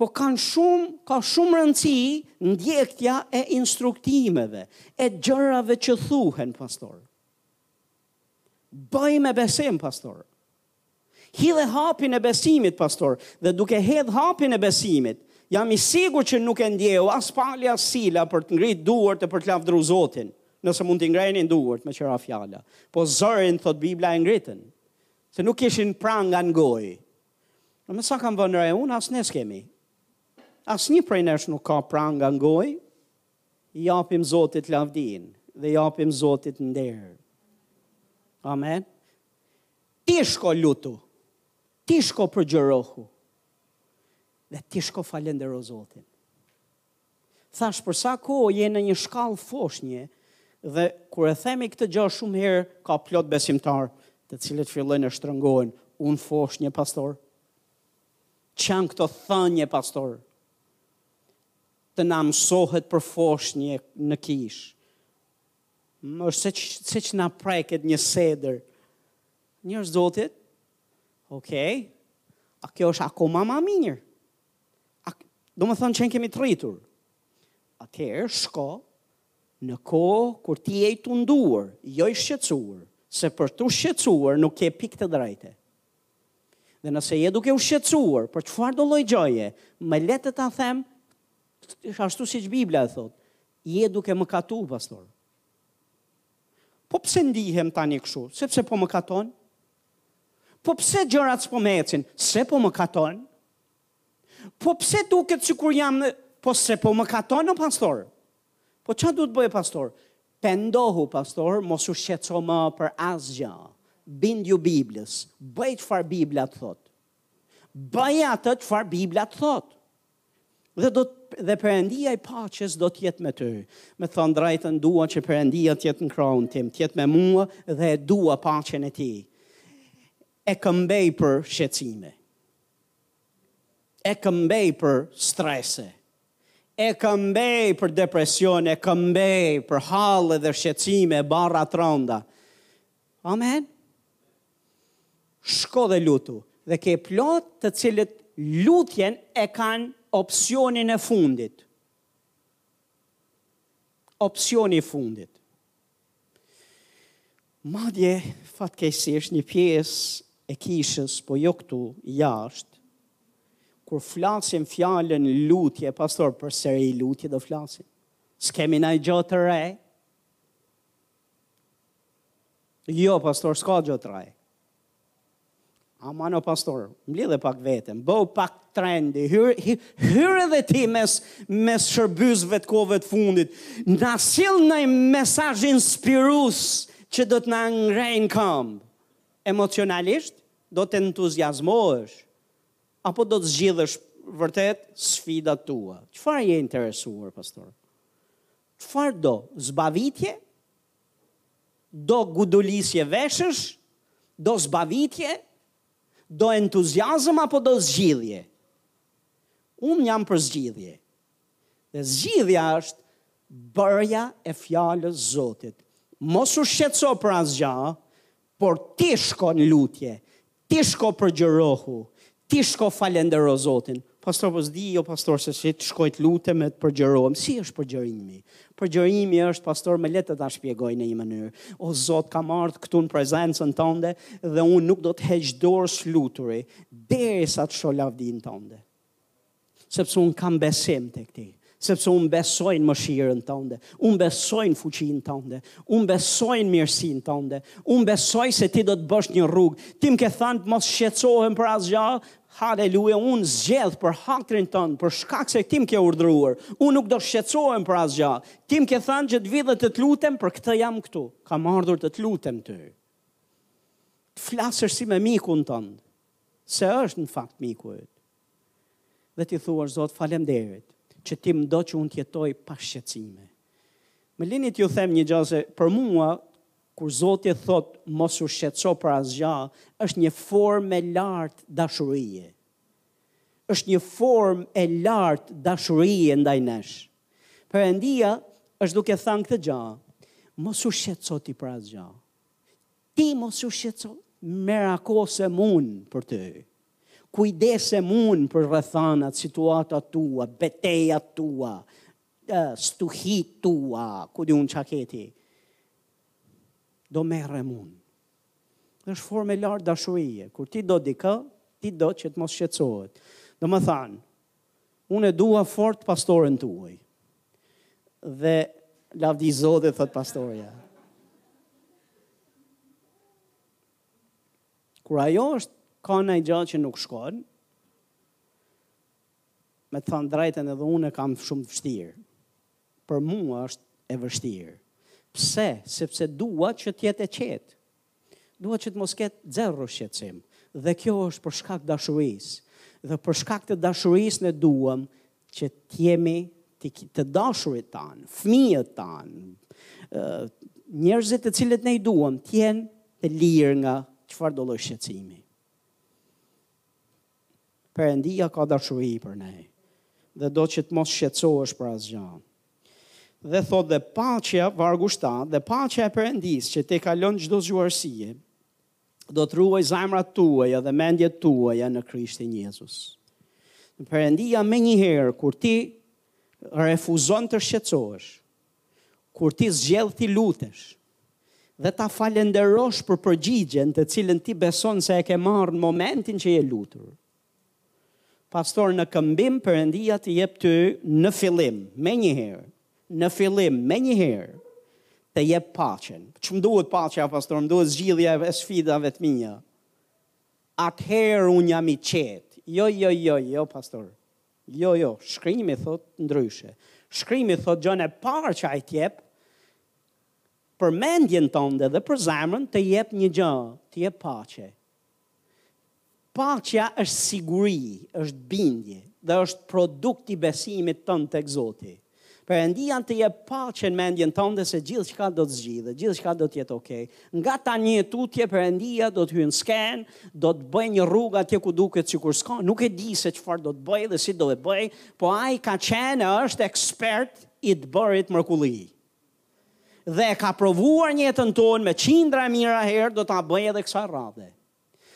[SPEAKER 1] Po kanë shumë, ka shumë rëndësi ndjekja e instruktimeve, e gjërave që thuhen, pastor. Bëj me besim, pastor. Hidhe hapin e besimit, pastor, dhe duke hedh hapin e besimit, jam i sigurt që nuk e ndjeu as Pali as Sila për të ngrit duart e për të lavdru Zotin, nëse mund t'i ngrenin duart me që ra fjala. Po zërin, thotë Bibla, e ngritën. Se nuk ishin pranga në gojë. Me sa kam vënë re unë, as ne s'kemi. Asnjë prej nesh nuk ka pranga në gojë, i japim Zotit lavdinë dhe i japim Zotit nder. Amen. Ti shko lutu, ti shko përgjërohu, dhe ti shko falendero Zotin. Thashë për sa kohë je në një shkallë foshnje dhe kur e themi këtë gjë shumë herë ka plot besimtarë, të cilët fillojnë e shtrëngohen, unë foshnje pastor. Ç'janë këto thënie pastor? Të na mësohet për foshnje në kishë. Më është se ç, se ç' na preket një sedër. Njerëz të Zotit, okej, okay. a kjo është akoma ma mirë. A, domethënë qenkemi të rritur. Atëherë, shko në kohë kur ti je i tunduar, jo i shqetësuar, se për t'u shqetësuar nuk ke pikë të drejte. Dhe nëse je duke u shqetësuar, për çfarëdo lloj gjëje, më le të ta them, ashtu siç Bibla e thotë, je duke mëkatu, pastor. Po pse ndihem tani kështu? Sepse po mëkaton. Po pse gjërat s'po më ecin? Se po mëkaton. Po pse duket sikur jam... Po se po mëkaton o pastor. Po ça duhet të bëj pastor? Pendohu pastor, mos u shqetso më për asgja. Bindju Biblës. Bëj çfarë Bibla të thotë. Bëj atë çfarë Bibla të thotë. Dhe, do, dhe Perëndia i paqes do të jetë me ty. Me të thënë të drejtën dua që Perëndia të jetë në krahun tim, të jetë me mua dhe dua paqen e tij. E këmbej për shqetësime. E këmbej për strese. E këmbej për depresion, e këmbej për halle dhe shqetësime, barra të rënda. Amen. Shko dhe lutu dhe ke plot të cilët lutjen e kanë opsionin e fundit. Opsioni i fundit. Madje, fatkeqësisht një pjesë e kishës, po jo këtu, jashtë, kur flasim fjalën lutje, pastor, përsëri lutje do flasim. S'kemi naj gjo të re? Jo, pastor, s'ka gjo të re. Aman o pastor, mblidhe pak veten, bëhu pak trendi, hyr, hyr edhe ti mes, mes shërbyesve të kohëve të fundit, na sill noj mesazh inspirues që do të na ngrejë në këmbë, emocionalisht do të entuziazmohesh, apo do të zgjidhësh vërtet sfidat e tua. Çfarë je interesuar, pastor? Çfarë do? Zbavitje? Do gudulisje veshësh? Do zbavitje? Do entuziazëm apo do zgjidhje? Unë jam për zgjidhje. Dhe zgjidhja është bërja e fjalës Zotit. Mos u shqetëso për asgjë, por ti shko në lutje, Ti shko përgjërohu, ti shko falëndero Zotin. Pastor, po s'di jo pastor se si të shkoj të lutem e të përgjërohem. Si është përgjërimi? Përgjërimi është pastor më lër të ta shpjegoj në një mënyrë. O Zot, kam ardhur këtu në prezencën tënde dhe unë nuk do të heq dorë s'luturi derisa të shoh lavdinë tënde. Sepse unë kam besim tek ti. Sepse unë besoj në mëshirën tënde. Unë besoj në fuqinë tënde. Unë besoj në mirësinë tënde. Unë besoj se ti do të bësh një rrugë. Ti më ke thënë të mos shqetësohem për asgja. Haleluja, unë zgjedh për hatrin tënd, për shkak se ti më ke urdhëruar. Unë nuk do shqetësohem për asgja. Ti më ke thënë që të vij dhe të të lutem, për këtë jam këtu. Kam ardhur të të lutem ty. Të flasësh si me mikun tënd. Se është në fakt miku yt. Dhe t'i thuash Zot faleminderit që ti më do që unë të jetoj pa shqetësime. Më lini t'ju them një gjë se për mua kur Zoti thotë mos u shqetëso për asgjë, është një formë e lartë dashurie. Është një formë e lartë dashurie ndaj nesh. Perëndia është duke thënë këtë gjë. Mos u shqetëso ti për asgjë. Ti mos u shqetëso. Merakosem unë për ty. Kujdesem unë për rrethanat, situatat tua, betejat tua, stuhitë tua, ku di unë ça ke ti. Do merrem unë. Është formë e lartë dashurie. Kur ti do dikë, ti do që të mos shqetësohet. Domethënë, Unë e dua fort pastoren tuaj. Dhe lavdi Zotit thot pastorja. Kur ajo është ka ndonjë gjë që nuk shkon, me të thënë drejtën edhe unë e kam shumë të vështirë. Për mua është e vështirë. Pse? Sepse dua që të jetë e qetë. Dua që të mos ketë zero shqetësim. Dhe kjo është për shkak dashurisë. Dhe për shkak të dashurisë ne duam që të jemi të dashurit tanë, fëmijët tanë, njerëzit të cilët ne i duam të jenë të lirë nga çfarëdo lloj shqetësimi. Perëndia ka dashuri për ne dhe do që të mos shqetësohesh për asgjë. Dhe thotë dhe paqja, vargu shtatë, dhe paqja e Perëndisë që tejkalon çdo zgjuarësie, do të ruajë zemrat tuaja dhe mendjet tuaja në Krishtin Jezus. Perëndia menjëherë kur ti refuzon të shqetësohesh, kur ti zgjedh t'i lutesh dhe ta falënderosh për përgjigjen të cilën ti beson se e ke marrë në momentin që je lutur. Pastor në këmbim Perëndia të jep ty në fillim, menjëherë, në fillim, menjëherë të jep paqen. Ç'më duhet paqja pastor, më duhet zgjidhja e sfidave të mia. Atëherë unë jam i qetë. Jo, jo, jo, jo pastor. Jo, jo, shkrimi thot ndryshe. Shkrimi thot gjënë e parë që ai të jep për mendjen tënde dhe për zemrën të jep një gjë, të jep paqe. Paqja është siguri, është bindje dhe është produkt i besimit tënd tek Zoti. Perëndia të jep paqen mendjen tënde se gjithçka do të zgjidhet, gjithçka do të jetë okay. Nga tani e tutje Perëndia do të hyjë në skenë, do të bëjë një rrugë atje ku duket sikur s'ka, nuk e di se çfarë do të bëjë dhe si do e bëjë, po ai ka qenë e është ekspert i të bërit mrekulli. dhe e ka provuar në jetën tonë me qindra e mijëra herë do ta bëjë edhe kësaj radhe.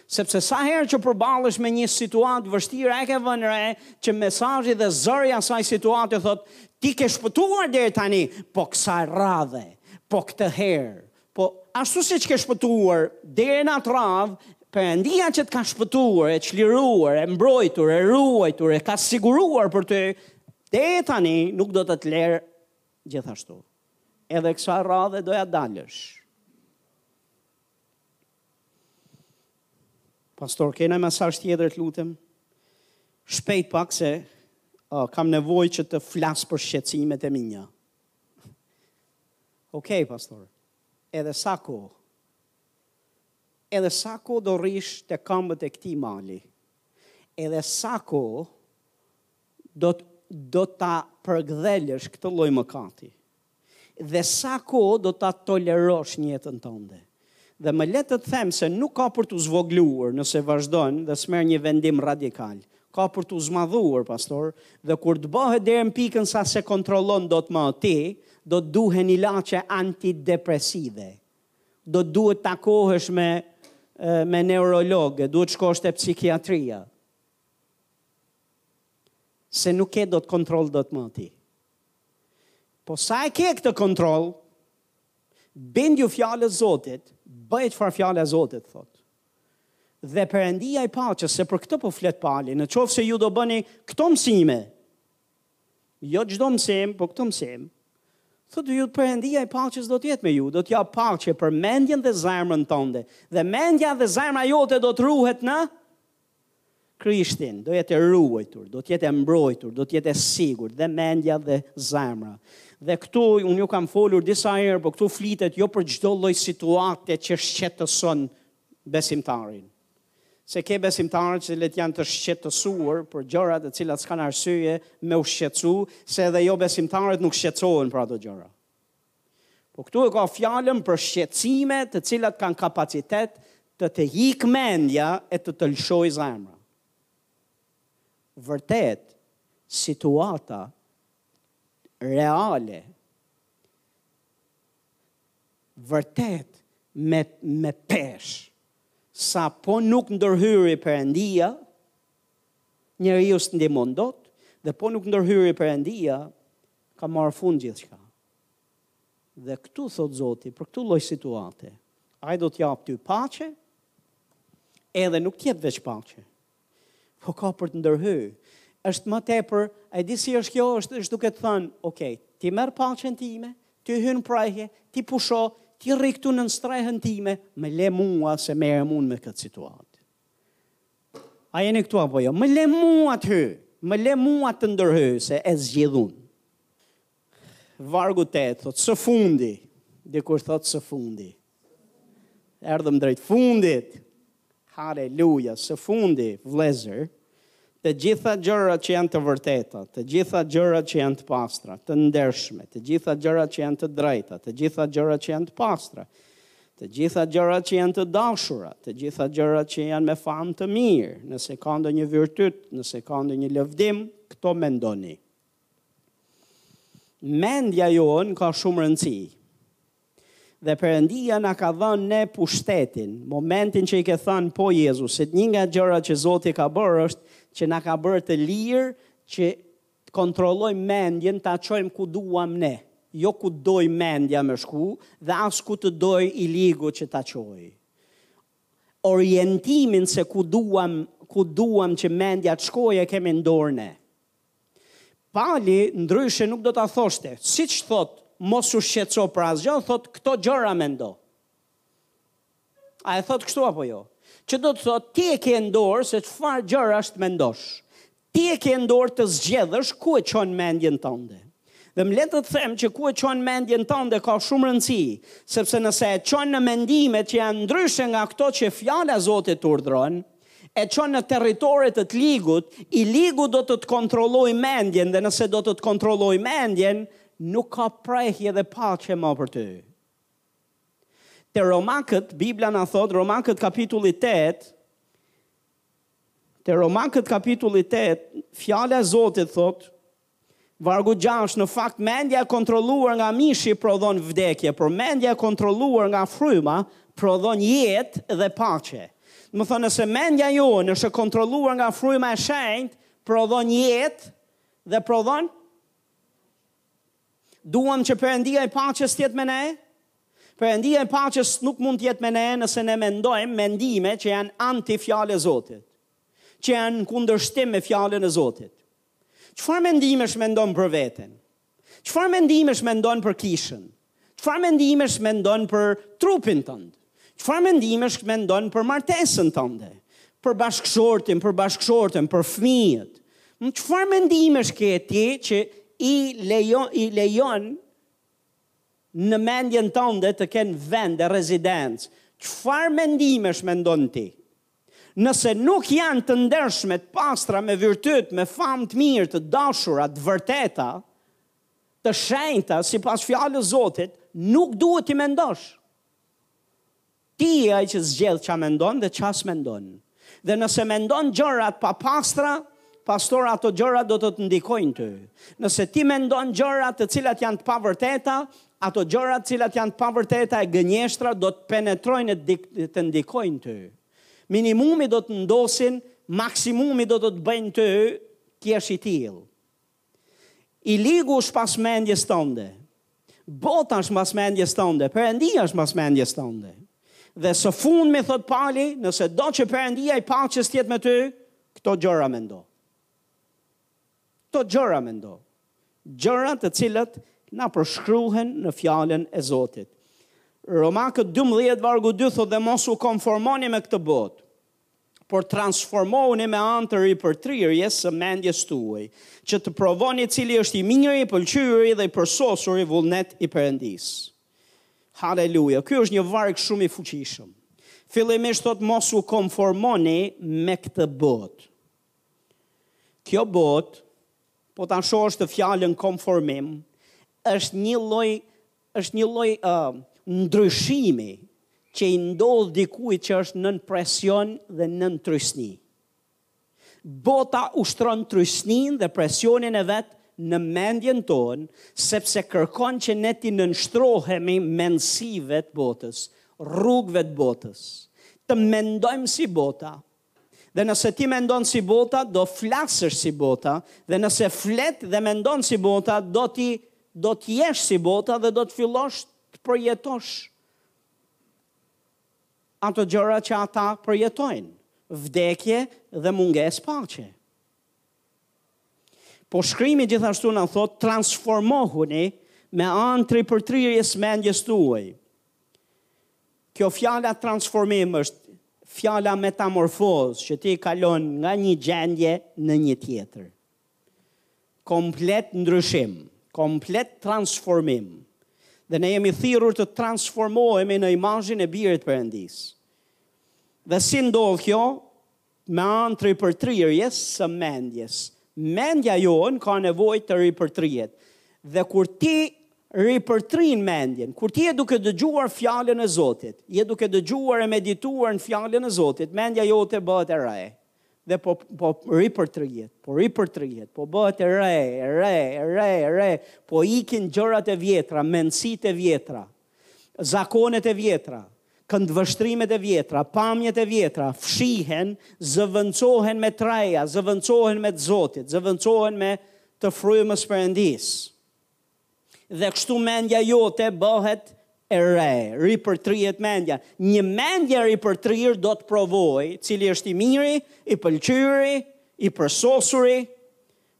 [SPEAKER 1] Sepse sa herë që përballesh me një situatë të vështirë, e ke vënë re që mesazhi dhe zëri i asaj situate thot, ti ke shpëtuar deri tani, po kësaj radhe, po këtë herë, po ashtu siç ke shpëtuar deri në atë radhë, Perëndia që të ka shpëtuar, e çliruar, e mbrojtur, e ruajtur, e ka siguruar për ty, deri tani nuk do të të lërë Gjithashtu, edhe kësaj radhe do ia dalësh. Pastor, ke një mesazh tjetër të lutem? Shpejt pak se uh, kam nevojë që të flas për shqetësimet e mia. Okej, okay, pastor, edhe sa kohë, edhe sa kohë do rrish te këmbët e këtij mali, edhe sa kohë Do do ta përkdhelësh këtë lloj mëkati? Dhe sa kohë do ta tolerosh në jetën tënde? Dhe më lër të të them se nuk ka për t'u zvogëluar nëse vazhdon dhe s'merr një vendim radikal. Ka për t'u zmadhuar, pastor, dhe kur të bëhet deri në pikën sa s'e kontrollon dot më ti, do të duhen ilaçe antidepresive. Do të duhet të takohesh me me neurologë, duhet të shkosh te psikiatria. Se nuk ke dot kontroll, dot më ti. Po sa e ke këtë kontroll? Bindju fjalës së Zotit, bëj çfarë fjala e Zotit thotë. Dhe Perëndia i paqës, se për këtë po flet Pali, në qoftë se ju do bëni këto mësime, jo çdo mësim, po këto mësime, thotë ju Perëndia i paqës do të jetë me ju, do t'japë paqe për mendjen dhe zemrën tënde. Dhe mendja dhe zemra jote do të ruhet në Krishtin, do jetë e ruajtur, do të jetë e mbrojtur, do të jetë e sigurt dhe mendja dhe zemra. Dhe këtu unë ju kam folur disa herë, por këtu flitet jo për çdo lloj situate që shqetëson besimtarin. Se ke besimtarë që janë të shqetësuar për gjëra të cilat s'kanë arsye me u shqetësu, se edhe jo besimtarët nuk shqetësohen për ato gjëra. Po këtu e ka fjalën për shqetësime të cilat kanë kapacitet të të ikë mendja e të të lëshojë zemra. Vërtet, situata reale vërtet me me peshë sa po nuk ndërhyri perëndia njeriu s'ndihmon dot dhe po nuk ndërhyri perëndia Ka marrë fund gjithçka. Dhe këtu, thotë Zoti, për këtë lloj situate, Ai do të japë ty paqe, edhe nuk t'jep veç paqe, po ka për të ndërhy, është më tepër, a e di si është kjo, është, është duke të thënë, ok, ti merr paqen time, ti hyn në prehje, ti pusho, ti rri këtu nën strehën time, më le mua se merrem unë me këtë situatë. A jeni këtu apo jo? Më le mua të hy, më le mua të ndërhy, se e zgjidh unë. Vargu 8, thotë, së fundi, dhe kur thotë së fundi. Erdhëm drejt fundit, haleluja, së fundi, vëllezër, Të gjitha gjërat që janë të vërteta, të gjitha gjërat që janë të pastra, të ndershme, të gjitha gjërat që janë të drejta, të gjitha gjërat që janë të pastra, të gjitha gjërat që janë të dashura, të gjitha gjërat që janë me famë të mirë, nëse ka ndonjë virtyt, nëse ka ndonjë lëvdim, këto mendoni. Mendja jonë ka shumë rëndësi. Dhe Perëndia na ka dhënë ne pushtetin. Momentin që i ke thënë po Jezusit, një nga gjërat që Zoti ka bërë është që na ka bërë të lirë që të kontrollojmë mendjen, ta çojmë ku duam ne, jo ku doj mendja me shku dhe as ku të doj i ligu që ta çojë. Orientimin se ku duam, ku duam që mendja të shkojë e kemi në dorë ne. Pali ndryshe nuk do ta thoshte, siç thotë mos u shqetëso për asgjë, thotë këto gjëra mendo. A e thotë kështu apo jo? Që do të thotë ti e ke në dorë se çfarë gjërash të mendosh. Ti e ke në dorë të zgjedhësh ku e çon mendjen tënde. Dhe më le të të them që ku e çon mendjen tënde ka shumë rëndësi, sepse nëse e çon në mendime që janë ndryshe nga këto që fjala e Zotit të urdhëron, e çon në territore të të ligut, i ligu do të të kontrollojë mendjen dhe nëse do të të kontrollojë mendjen, nuk ka prehje dhe paqe më për ty. Te Romakët, Bibla na thot, Romakët kapitulli 8, Te Romakët kapitulli 8, fjala e Zotit thot, Vargu gjashtë, Në fakt, mendja e kontrolluar nga mishi prodhon vdekje, por mendja e kontrolluar nga fryma prodhon jetë dhe paqe. Domethënë, nëse mendja jonë është e kontrolluar nga fryma e shenjtë, prodhon jetë dhe prodhon paqe. Duam që Perëndia e paqes të jetë me ne? Perëndia e paqes nuk mund të jetë me ne nëse ne mendojmë mendime që janë anti fjalë e Zotit, që janë në kundërshtim me fjalën e Zotit. Çfarë mendimesh mendon për veten? Çfarë mendimesh mendon për kishën? Çfarë mendimesh mendon për trupin tënd? Çfarë mendimesh mendon për martesën tënde? Për bashkëshortin, për bashkëshorten, për fëmijët? Çfarë mendimesh ke ti që i lejon i lejon në mendjen tënde të kenë vend e rezidencë? Çfarë mendimesh mendon ti? Nëse nuk janë të ndershme, të pastra, me virtyt, me famë të mirë, të dashura, të vërteta, të shenjta, sipas fjalës Zotit, nuk duhet t'i mendosh. Ti je ai që zgjedh ça mendon dhe ça s'mendon. Dhe nëse mendon gjëra të papastra, pastor ato gjëra do të të ndikojnë ty. Nëse ti mendon gjëra të cilat janë të pavërteta, Ato gjëra të cilat janë të pavërteta e gënjeshtra do të penetrojnë e të ndikojnë ty. Minimumi do të të ndotin, maksimumi do të të bëjnë ty të jesh i tillë. I ligu është pas mendjes tënde. Bota është pas mendjes tënde, Perëndia është pas mendjes tënde. Dhe së fundmi thotë Pali, nëse do që Perëndia i paqes të jetë me ty, këto gjëra mendo. Këto gjëra mendo. Gjëra të cilat na përshkruhen në Fjalën e Zotit. Romakët dymbëdhjetë vargu dy thotë dhe mos u konformoni me këtë botë, por transformohuni me anë të ripërtrirjes së mendjes tuaj, që të provoni cili është i miri, i pëlqyeri dhe i përsosuri vullnet i Perëndisë. Haleluja! Ky është një varg shumë i fuqishëm. Fillimisht thotë mos u konformoni me këtë botë. Kjo botë, po ta shohësh te fjalën konformim, është një lloj është një lloj uh, ndryshimi që i ndodh dikujt që është nën presion dhe nën trysni. Bota ushtron trysninë dhe presionin e vet në mendjen tonë, sepse kërkon që ne t'i nënshtrohemi mendësive të botës, rrugëve të botës, të mendojmë si bota, Dhe nëse ti mendon si bota, do flasësh si bota, dhe nëse flet dhe mendon si bota, do ti do të jesh si bota dhe do të fillosh të përjetosh ato gjëra që ata përjetojnë, vdekje dhe mungesë paqe. Po shkrimi gjithashtu na thotë transformohuni me anë të ripërtrirjes mendjes tuaj. Kjo fjala transformim është fjala metamorfozë që ti kalon nga një gjendje në një tjetër. Komplet ndryshim, komplet transformim. Dhe ne jemi thirrur të transformohemi në imazhin e Birit të Perëndisë. Dhe si ndodh kjo? me anë të ripërtrirjes së mendjes. Mendja jonë ka nevojë të ripërtrihet. Dhe kur ti ripërtrin mendjen, kur ti je duke dëgjuar fjalën e Zotit, je duke dëgjuar e medituar në fjalën e Zotit, mendja jote bëhet e re. Dhe po po ripërtrihet, po ripërtrihet, po bëhet e re, e re, e re, e re, po ikin gjërat e vjetra, mendësitë e vjetra, Zakonet e vjetra, këndvështrimet e vjetra, pamjet e vjetra, fshihen, zëvendësohen me të reja, zëvendësohen me të Zotit, zëvendësohen me të frymës Perëndisë. Dhe kështu mendja jote bëhet e re, ripërtrihet mendja. Një mendje e ripërtrirë do të provojë cili është i miri, i pëlqyri, i përsosuri,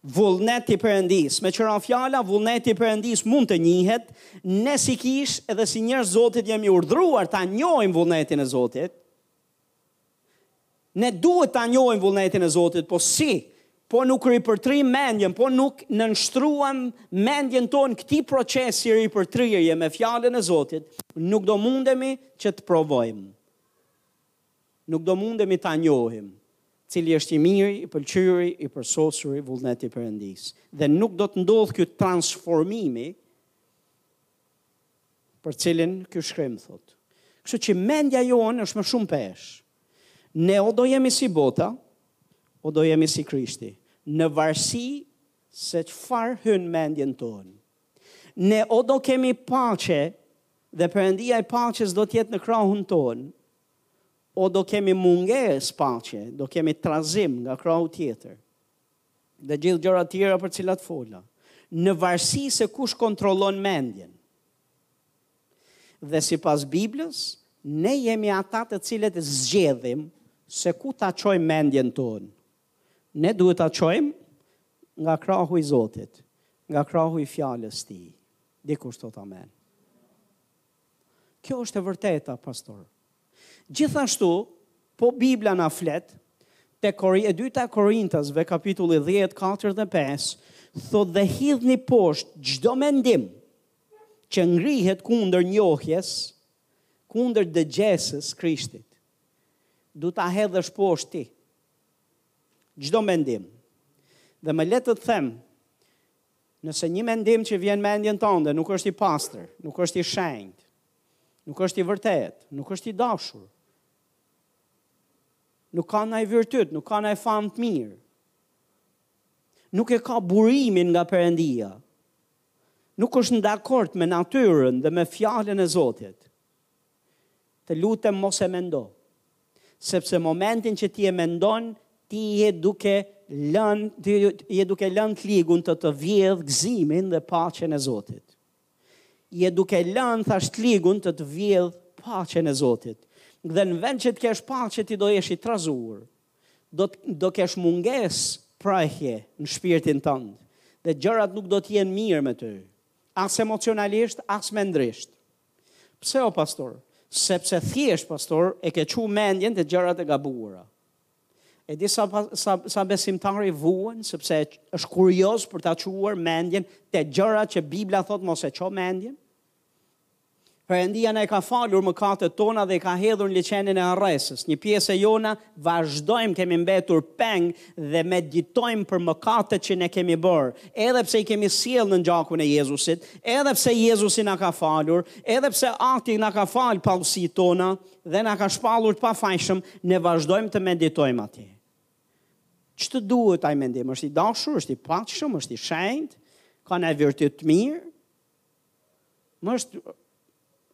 [SPEAKER 1] Vullneti i Perëndisë. Me tjera fjalë, vullneti i Perëndisë mund të njihet, ne si kishë edhe si njerëz të Zotit jemi urdhëruar ta njohim vullnetin e Zotit. Ne duhet ta njohim vullnetin e Zotit, po si? Po nuk ripërtërijmë mendjen, po nuk nënshtruam mendjen tonë këtij procesi ripërtëritje me fjalën e Zotit, nuk do mundemi që të provojmë. Nuk do mundemi ta njohim cili është i miri, i pëlqyeri, i përsosuri, vullnet i Perëndisë. Dhe nuk do të ndodhë ky transformimi për cilin ky shkrim thotë. Kështu që mendja jonë është me shumë peshë. Ne o do jemi si bota, o do jemi si Krishti, në varësi se çfarë hyn në mendjen tonë. Ne o do kemi paqe Dhe Perëndia e paqes do të jetë në krahun tonë. O do kemi mungesë paqe, do kemi trazim nga krahu tjetër. Dhe gjithë gjërat e tjera për cilat fola, në varësi se kush kontrollon mendjen. Dhe sipas Biblës, ne jemi ata të cilët zgjedhim se ku ta çojmë mendjen tonë. Ne duhet ta çojmë nga krahu i Zotit, nga krahu i fjalës së tij. Dikush thotë amen. Kjo është e vërteta, pastor. Gjithashtu, po Bibla na flet te Kor e dyta Korintasve kapitulli 10 4 dhe 5, thotë dhe hidhni poshtë çdo mendim që ngrihet kundër njohjes, kundër dëgjesës së Krishtit. Du ta hedhësh poshtë ti, çdo mendim. Dhe më le të të them, nëse një mendim që vjen në mendjen tënde nuk është i pastër, nuk është i shenjtë, nuk është i vërtetë, nuk është i dashur, nuk ka ndonjë virtyt, nuk ka ndonjë famë të mirë, nuk e ka burimin nga Perëndia, nuk është në dakord me natyrën dhe me fjallën e Zotit, Të lutem mos e mendo. Sepse momentin që ti e mendon, ti je duke lënë, ti je duke lënë të ligun të të vjedhë gëzimin dhe paqen e Zotit. Je duke lënë thashë të ligun të të vjedhë paqen e Zotit. Dhe në vend që të kesh paqe ti do jesh i trazuar. Do do kesh mungesë prehje në shpirtin tënd dhe gjërat nuk do të jenë mirë me ty. As emocionalisht, as mendrisht. Pse o pastor? Sepse thjesht pastor e ke çu mendjen te gjërat e gabuara. E di sa sa sa besimtari vuan sepse është kurioz për ta çuar mendjen te gjëra që Bibla thotë mos e ço mendjen. Perëndia na i ka falur mëkatet tona dhe i ka hedhur në liqenin e harresës. Një pjesë e jona vazhdojmë kemi mbetur peng dhe meditojmë për mëkatet që ne kemi bërë, edhe pse i kemi sjellë nën gjakun e Jezusit, edhe pse Jezusi na ka falur, edhe pse Ati na ka falë paudhësitë tona dhe na ka shpallur të pafajshëm, ne vazhdojmë të meditojmë atje. Ç'të duhet ai mendim? Është i dashur, është i paqshëm, është i shenjtë, ka një virtyt të mirë, Më është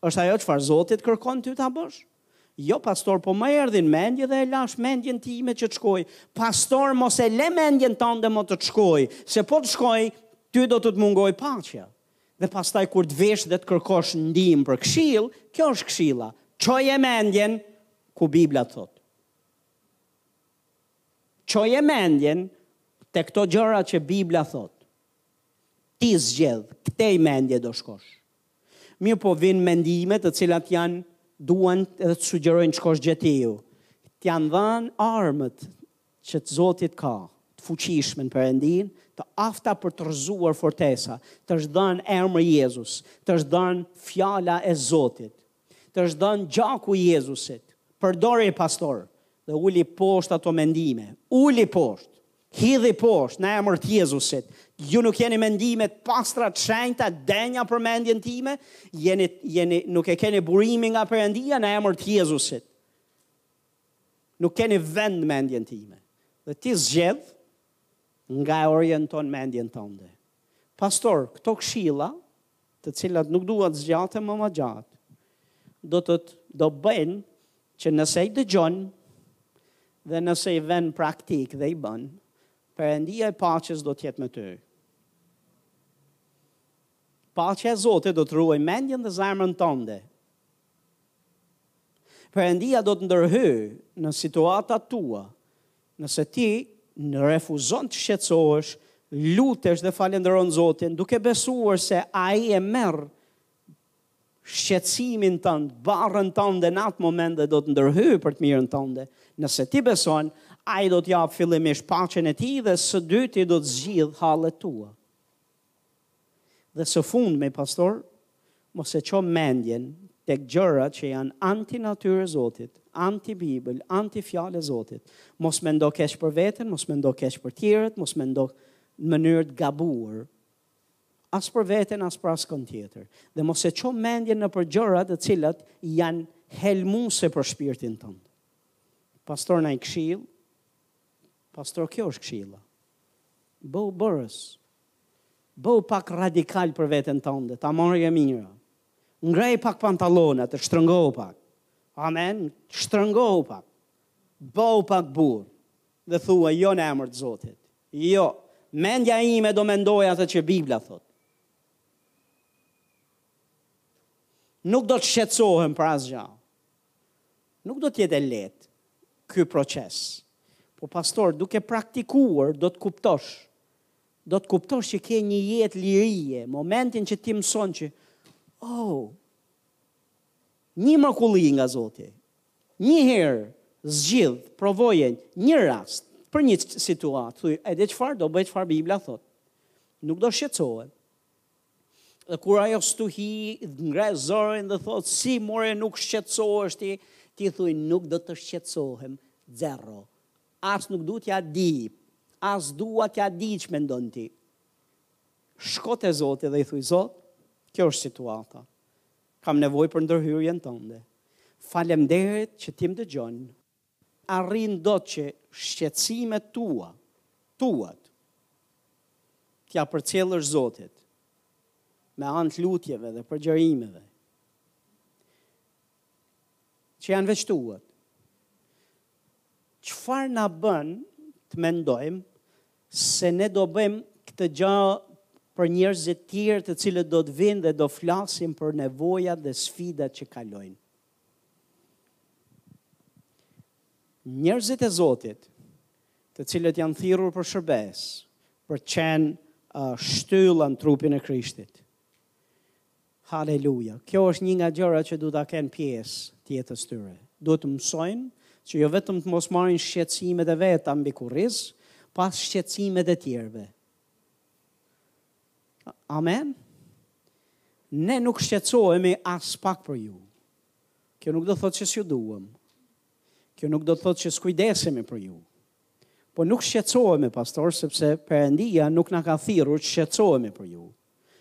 [SPEAKER 1] është ajo çfarë Zoti të kërkon ty ta bësh? Jo pastor, po më erdhi n'mendje dhe e lash mendjen time që të shkoj. Pastor, mos e le mendjen tënde më të të shkoj, se po të shkoj, ty do të të mungoj paqja. Dhe pastaj kur të vish dhe të kërkosh ndihmë për këshill, kjo është këshilla. Çoje mendjen ku Bibla thot. Çoje mendjen te këto gjëra që Bibla thot. Ti zgjedh ktej mendje do shkosh. Mirëpo vin mendime të cilat janë duan dhe të sugjerojnë të shkosh gjetiu. Të janë dhënë armët që Zoti ka, të fuqishme në Perëndinë, të afta për të rrëzuar fortesa. Të është dhënë emri Jezus, të është dhënë fjala e Zotit. Të është dhënë gjaku i Jezusit. Përdori pastor dhe uli poshtë ato mendime. Uli poshtë. Hidhi poshtë në emër të Jezusit. Ju nuk jeni mendime të pastra të shenjta, denja për mendjen time, jeni, jeni, nuk e keni burimi nga Perëndia në emër të Jezusit. Nuk keni vend n'mendjen time. Dhe ti zgjedh nga e orienton mendjen tënde. Pastor, këto këshilla të cilat nuk dua të zgjatem më më gjatë, do të do bëjnë që nëse i dëgjon dhe nëse i vë n'praktik dhe i bën, Perëndia e paqes do të jetë me ty. Paqja e Zotit do të ruaj mendjen dhe zemrën tënde. Perëndia do të ndërhyjë në situatat tua. Nëse ti refuzon të shqetësohesh, lutesh dhe falënderon Zotin, duke besuar se Ai e merr shqetësimin tënd, barrën tënde në atë moment dhe do të ndërhyjë për të mirën tënde. Nëse ti beson, Ai do t'japë fillimisht paqen e Tij dhe së dyti do të zgjidh hallet tua. Dhe së fundmi pastor, mos e ço mendjen tek gjëra që janë anti natyrë e Zotit, anti Bibël, anti Fjalë e Zotit. Mos mendo keq për veten, mos mendo keq për tjerët, mos mendo në mënyrë të gabuar as për veten, as për askën tjetër. Dhe mos e ço mendjen nëpër gjëra të cilat janë helmuse për shpirtin tënd. Pastor një këshill, Pastor kjo është këshilla. Bëhu bërës. Bëhu pak radikal për veten tënde, ta marrë e mira. Ngrej pak pantallonat e shtrëngohu pak. Amen, shtrëngohu pak. Bëhu pak burrë dhe thuaj jo në emër të Zotit. Jo, mendja ime do mendojë atë që Bibla thotë. Nuk do të shqetësohem për asgjë. Nuk do të jetë i lehtë ky proces. Po pastor, duke praktikuar do të kuptosh. Do të kuptosh që ke një jetë lirie, momentin që ti mëson që oh, një mrekulli nga Zoti. Një herë zgjidh provoje një rast për një situatë, thuj, e di çfarë do bëj çfarë Bibla thotë. Nuk do shqetësohem. Dhe kur ajo stuhi ngre zërin dhe thotë, si more nuk shqetësohesh ti, ti thuj nuk do të shqetësohem, zero. As nuk du t'ia di, as dua t'ia di çë mendon ti. Shko te Zoti dhe i thuj, zot, kjo është situata. Kam nevojë për ndërhyrjen tënde. Faleminderit që ti më dëgjon. arrin dot që shqetësimet tua, tuat, t'ia përcjellësh Zotit, me anë të lutjeve dhe përgjërimeve, që janë veç tuat. Çfarë na bën të mendojmë se ne do bëjmë këtë gjë për njerëzit e tjerë të cilët do të vinë dhe do flasin për nevojat dhe sfidat që kalojnë. Njerëzit e Zotit, të cilët janë thirrur për shërbesë, për të qenë uh, shtylla në trupin e Krishtit. Haleluja. Kjo është një nga gjërat që duhet ta kenë pjesë të jetës së tyre. Duhet të mësojnë që jo vetëm të mos marrin shqetësimet e veta mbi kurriz, po as shqetësimet e të tjerëve. Amen. Ne nuk shqetësohemi aspak për ju. Kjo nuk do të thotë që s'ju duam. Kjo nuk do të thotë që s'kujdesemi për ju. Po nuk shqetësohemi pastor sepse Perëndia nuk na ka thirrur të shqetësohemi për ju.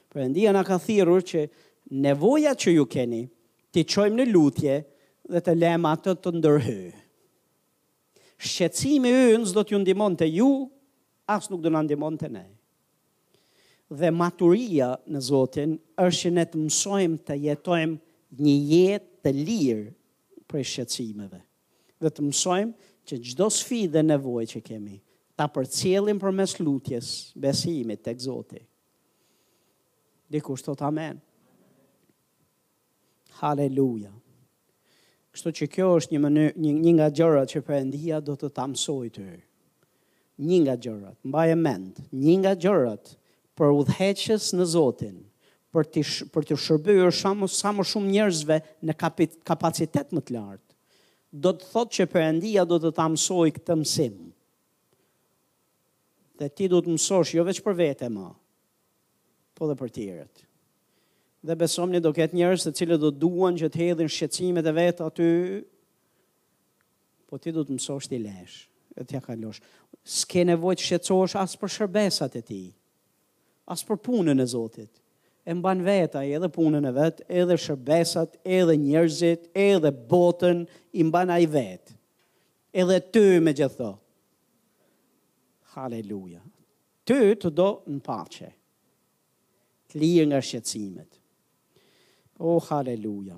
[SPEAKER 1] Perëndia na ka thirrur që nevojat që ju keni t'i çojmë në lutje dhe të lëmë atë të ndërhyjë. Shqetësimi ynë s'do t'ju ndihmonte ju as nuk do na ndihmonte ne. Dhe maturia në Zotin është që ne të mësojmë të jetojmë një jetë të lirë prej shqetësimeve. Dhe të mësojmë që çdo sfidë dhe nevojë që kemi ta përcjellim përmes lutjes, besimit tek Zoti. Dikush thotë amen. Haleluja. Kështu që kjo është një mënyrë, një, një nga gjërat që Perëndia do të ta mësojë ty. Një nga gjërat, mbaje mend, një nga gjërat për udhëheqës në Zotin, për të për të shërbyer sa më sa më shumë njerëzve në kapit, kapacitet më të lartë. Do të thotë që Perëndia do të ta mësojë këtë mësim. Dhe ti do të mësosh jo vetëm për vete më, po dhe për tjerët. Dhe besomni do ketë njerëz të cilët do duan që të hedhin shqetësimet e vet aty. Po ti do të mësosh t'i lësh, e t'ja kalosh. S'ke nevojë të shqetësohesh as për shërbesat e tij, as për punën e Zotit. E mban vetë edhe punën e vet, edhe shërbesat, edhe njerëzit, edhe botën i mban ai vetë. Edhe ty me gjithë to. Haleluja. Ty të do në paqe. Të lirë nga shqetësimet. Oh, haleluja.